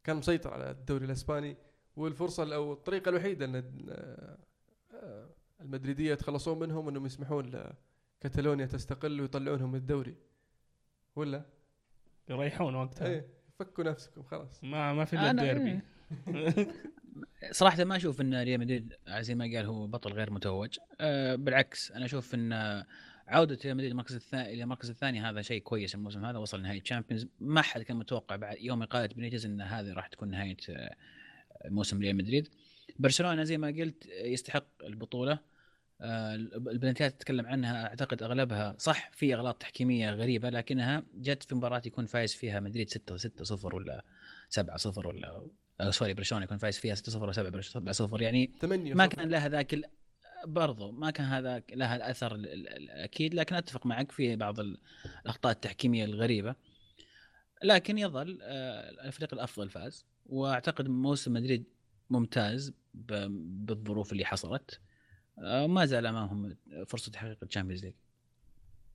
كان مسيطر على الدوري الإسباني والفرصة أو الطريقة الوحيدة إن آه، المدريدية يتخلصون منهم إنهم يسمحون لكتالونيا تستقل ويطلعونهم من الدوري ولا؟ يريحون وقتها. إيه فكوا نفسكم خلاص. ما ما في إلا الديربي. صراحة ما أشوف إن ريال مدريد زي ما قال هو بطل غير متوج. أه بالعكس أنا أشوف إن عودة ريال مدريد المركز الثاني إلى المركز الثاني هذا شيء كويس الموسم هذا وصل نهائي Champions ما حد كان متوقع بعد يوم إقالة بنيتز إن هذه راح تكون نهاية آه، موسم ريال مدريد. برشلونة زي ما قلت يستحق البطولة. آه، البلنتيات تتكلم عنها أعتقد أغلبها صح في أغلاط تحكيمية غريبة لكنها جت في مباراة يكون فايز فيها مدريد 6 6 0 ولا 7 0 ولا آه sorry برشلونة يكون فايز فيها 6 0 ولا 7 7 0 يعني ما كان لها ذاك برضو ما كان هذا لها الأثر الاكيد لكن أتفق معك في بعض الأخطاء التحكيمية الغريبة. لكن يظل آه، الفريق الأفضل فاز وأعتقد موسم مدريد ممتاز بالظروف اللي حصلت آه، ما زال أمامهم فرصة تحقيق ال Champions League.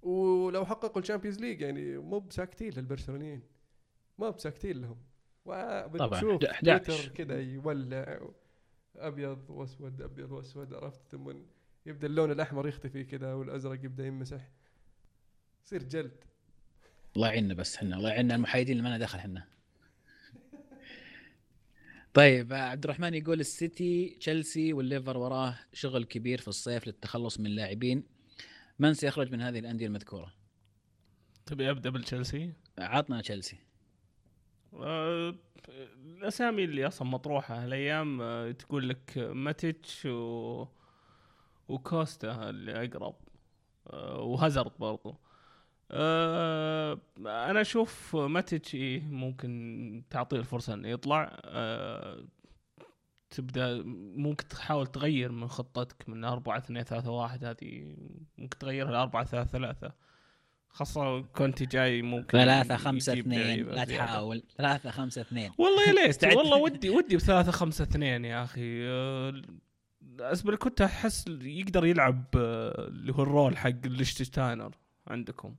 ولو حققوا ال Champions League يعني مو بساكتين للبرشلونيين ما بساكتين لهم. طبعا 11 كذا يولع أبيض وأسود أبيض وأسود عرفت؟ ثم يبدأ اللون الأحمر يختفي كذا والأزرق يبدأ يمسح يصير جلد. الله يعيننا بس إحنا الله يعيننا المحايدين اللي ما لنا دخل إحنا. طيب عبد الرحمن يقول السيتي تشيلسي والليفر وراه شغل كبير في الصيف للتخلص من لاعبين من سيخرج من هذه الأندية المذكورة؟ تبي أبدأ بالتشيلسي؟ عطنا تشيلسي. الأسامي اللي أصلا مطروحة هالأيام آه، تقول لك ماتيتش و... وكوستا اللي أقرب آه، وهازارد برضو. أنا أشوف ماتش إيه ممكن تعطيه الفرصة إنه يطلع. تبدأ ممكن تحاول تغير من خطتك من 4 2 3 1 هذه ممكن تغيرها ل 4 3 3 خاصة كونتي جاي ممكن 3 5 2 لا تحاول. 3 5 2 والله يا ليت والله ودي ودي ب 3 5 2 يا أخي. أزبليكويتا أحس يقدر يلعب آه، اللي هو ال role حق ليشتشتاينر عندكم.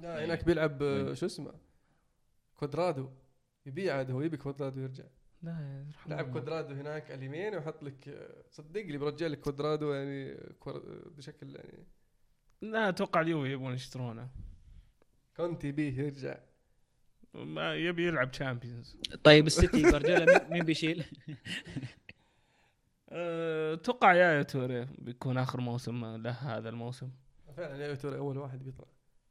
لا إيه. هناك بيلعب آه، شو اسمه؟ كوادرادو. يبيع عاد هو يبي كوادرادو يرجع لا لعب كوادرادو هناك على اليمين ويحط لك صدقني برجع لك كوادرادو يعني بشكل يعني لا أتوقع اليوفي يبون يشترونه. كونتي بيه يرجع. ما يبي يلعب Champions طيب السيتي جوارديولا مين بيشيل؟ أتوقع يا توري بيكون آخر موسم له هذا الموسم. فعلا يا توري أول واحد بيطلع.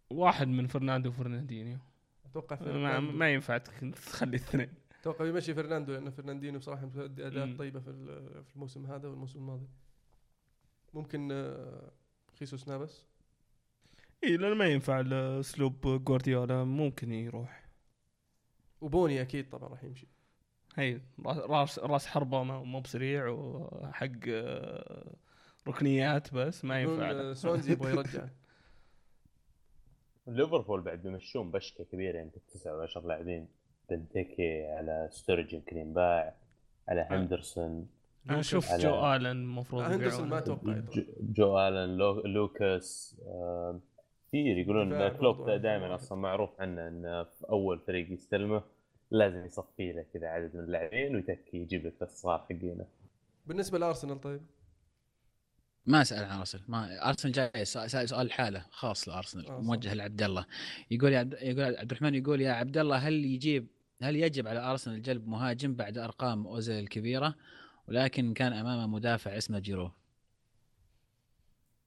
واحد من فرناندو وفرناندينيو. أتوقع ما, ما ينفع تخلي اثنين. أتوقع بيمشي فرناندو لأن فرناندينيو بصراحة مؤدي أداء طيبة في في الموسم هذا والموسم الماضي. ممكن آه، خيسوس نابس. اي لأن ما ينفع أسلوب جوارديولا ممكن يروح. وبوني أكيد طبعا راح يمشي. هي راس راس حربة مو بسريع وحق آه، ركنيات بس ما ينفع. آه، سونزي يبغى يرجع. ليفربول بعد بيمشون بشكة كبيرة يمكن تسعة ولا 10 لاعبين. بنتيكي على ستورج يمكن ينباع على آه. هندرسون. أنا أشوف على... جو آلن المفروض هندرسون ما أتوقع جو, جو آلن لو... لوكاس آه... كثير يقولون كلوب دائما أصلا معروف عنه انه في أول فريق يستلمه لازم يصفي له كذا عدد من اللاعبين ويتكي يجيب لك الصغار حقينه. بالنسبة لأرسنال طيب؟ ما سأل عن أرسنال. ما أرسنال جاي سأل سؤال حاله خاص لأرسنال آه،. موجه لعبد الله. يقول يا عبد يقول عبد الرحمن يقول يا عبد الله هل يجيب هل يجب على أرسنال جلب مهاجم بعد أرقام أوزيل الكبيره ولكن كان أمامه مدافع اسمه جيرو.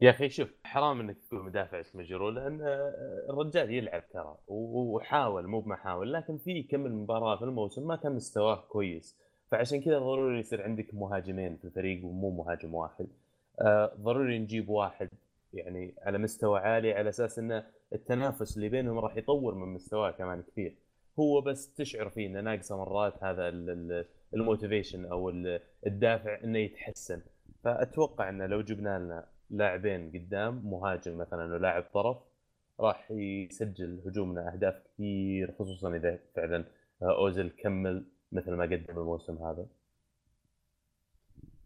يا أخي شوف حرام إنك تقول مدافع اسمه جيرو لأن آه، الرجال يلعب ترى وحاول مو بما حاول لكن في كم مباراه في الموسم ما كان مستواه كويس. فعشان كذا ضروري يصير عندك مهاجمين في الفريق ومو مهاجم واحد. آه، ضروري نجيب واحد يعني على مستوى عالي على أساس انه التنافس اللي بينهم راح يطور من مستواه كمان كثير. هو بس تشعر فيه إنه ناقصه مرات هذا الموتيفيشن أو ال- الدافع إنه يتحسن. فأتوقع إنه لو جبنا لنا لاعبين قدام مهاجم مثلا ولاعب طرف راح يسجل هجومنا أهداف كثير خصوصا إذا فعلا أوزيل كمل مثل ما قدم الموسم هذا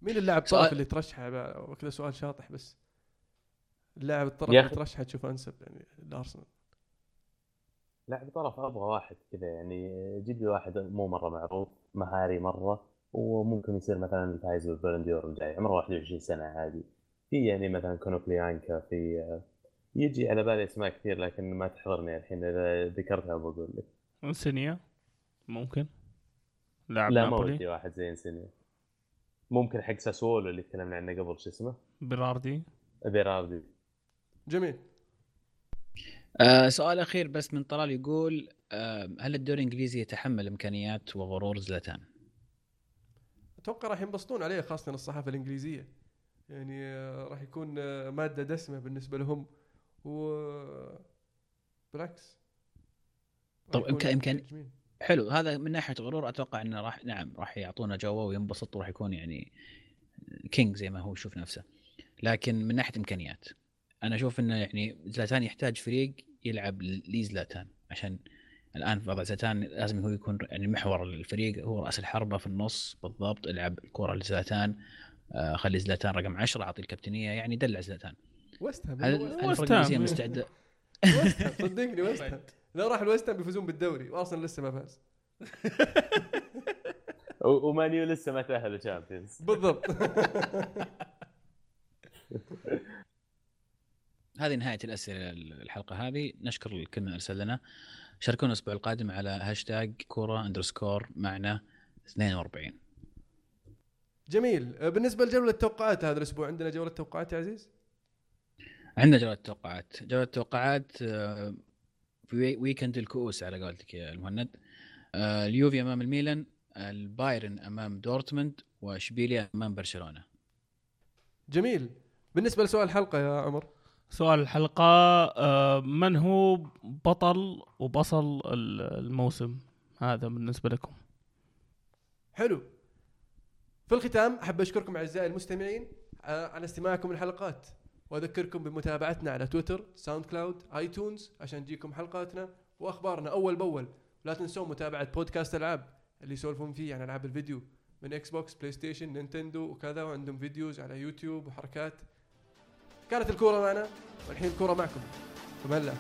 مين اللاعب سؤال- الطرف اللي ترشحه بقى؟ كذا سؤال شاطح بس اللاعب الطرف اللي. ترشحه تشوف أنسب يعني الأرسنال لاعب طرف أبغى واحد كذا يعني جيب لي واحد مو مرة معروف مهاري مرة وممكن يصير مثلا الفايز بال Ballon d'Or الجاي عمره 21 سنة عادي في يعني مثلا كونوبليانكا في يجي على بالي اسماء كثير لكن ما تحضرني الحين إذا ذكرتها بقول لك. إنسينيا؟ ممكن. لاعب لا ما نابولي؟ ودي واحد زي إنسينيا. ممكن حق ساسولو اللي تكلمنا عنه قبل شو اسمه؟ بيراردي. بيراردي. جميل. آه سؤال أخير بس من طلال يقول آه هل الدوري الإنجليزي يتحمل إمكانيات وغرور زلاتان؟ أتوقع راح ينبسطون عليه خاصة الصحافة الإنجليزية. يعني آه، راح يكون آه، مادة دسمة بالنسبة لهم. و بالعكس. طب جميل. حلو. هذا من ناحية غرور أتوقع إنه راح نعم راح يعطونا جوه وينبسط وراح يكون يعني كينج زي ما هو يشوف نفسه. لكن من ناحية إمكانيات أنا أشوف إنه يعني زلاتان يحتاج فريق يلعب لزلاتان عشان الآن في وضع زلاتان لازم هو يكون يعني محور الفريق هو رأس الحربة في النص بالضبط العب الكرة لزلاتان. آه، خلي زلاتان رقم 10 أعطي الكابتنيه يعني دلع زلاتان. ويست هام هل هو هل ويست هام. ويست هام صدقني ويست هام لو راح الويست هام بيفوزون بالدوري وأرسنال لسه ما فاز. ومانيو لسه ما تأهل ال Champions بالضبط. هذه نهاية الأسئلة الحلقة هذه. نشكر الكل من أرسل لنا شاركونا الأسبوع القادم على هاشتاج كورة underscore معنا 42 جميل. آه، بالنسبة لجولة التوقعات هذا الأسبوع عندنا جولة توقعات يا عزيز؟ عندنا جولة توقعات. جولة توقعات آه، في wee- weekend الكؤوس على قولتك يا المهند. آه، اليوفي أمام الميلان البايرن أمام دورتموند واشبيليا أمام برشلونة. جميل. بالنسبة لسؤال الحلقة يا عمر. سؤال الحلقة آه، من هو بطل وبطل ال- الموسم هذا بالنسبة لكم؟ حلو. في الختام أحب أشكركم أعزائي المستمعين آه، على استماعكم الحلقات وأذكركم بمتابعتنا على تويتر SoundCloud iTunes عشان تجيكم حلقاتنا وأخبارنا أول بأول. لا تنسون متابعة بودكاست ألعاب اللي يسولفون فيه عن ألعاب الفيديو من Xbox PlayStation Nintendo وكذا وعندهم videos على يوتيوب وحركات. كانت الكورة معنا والحين الكورة معكم. الله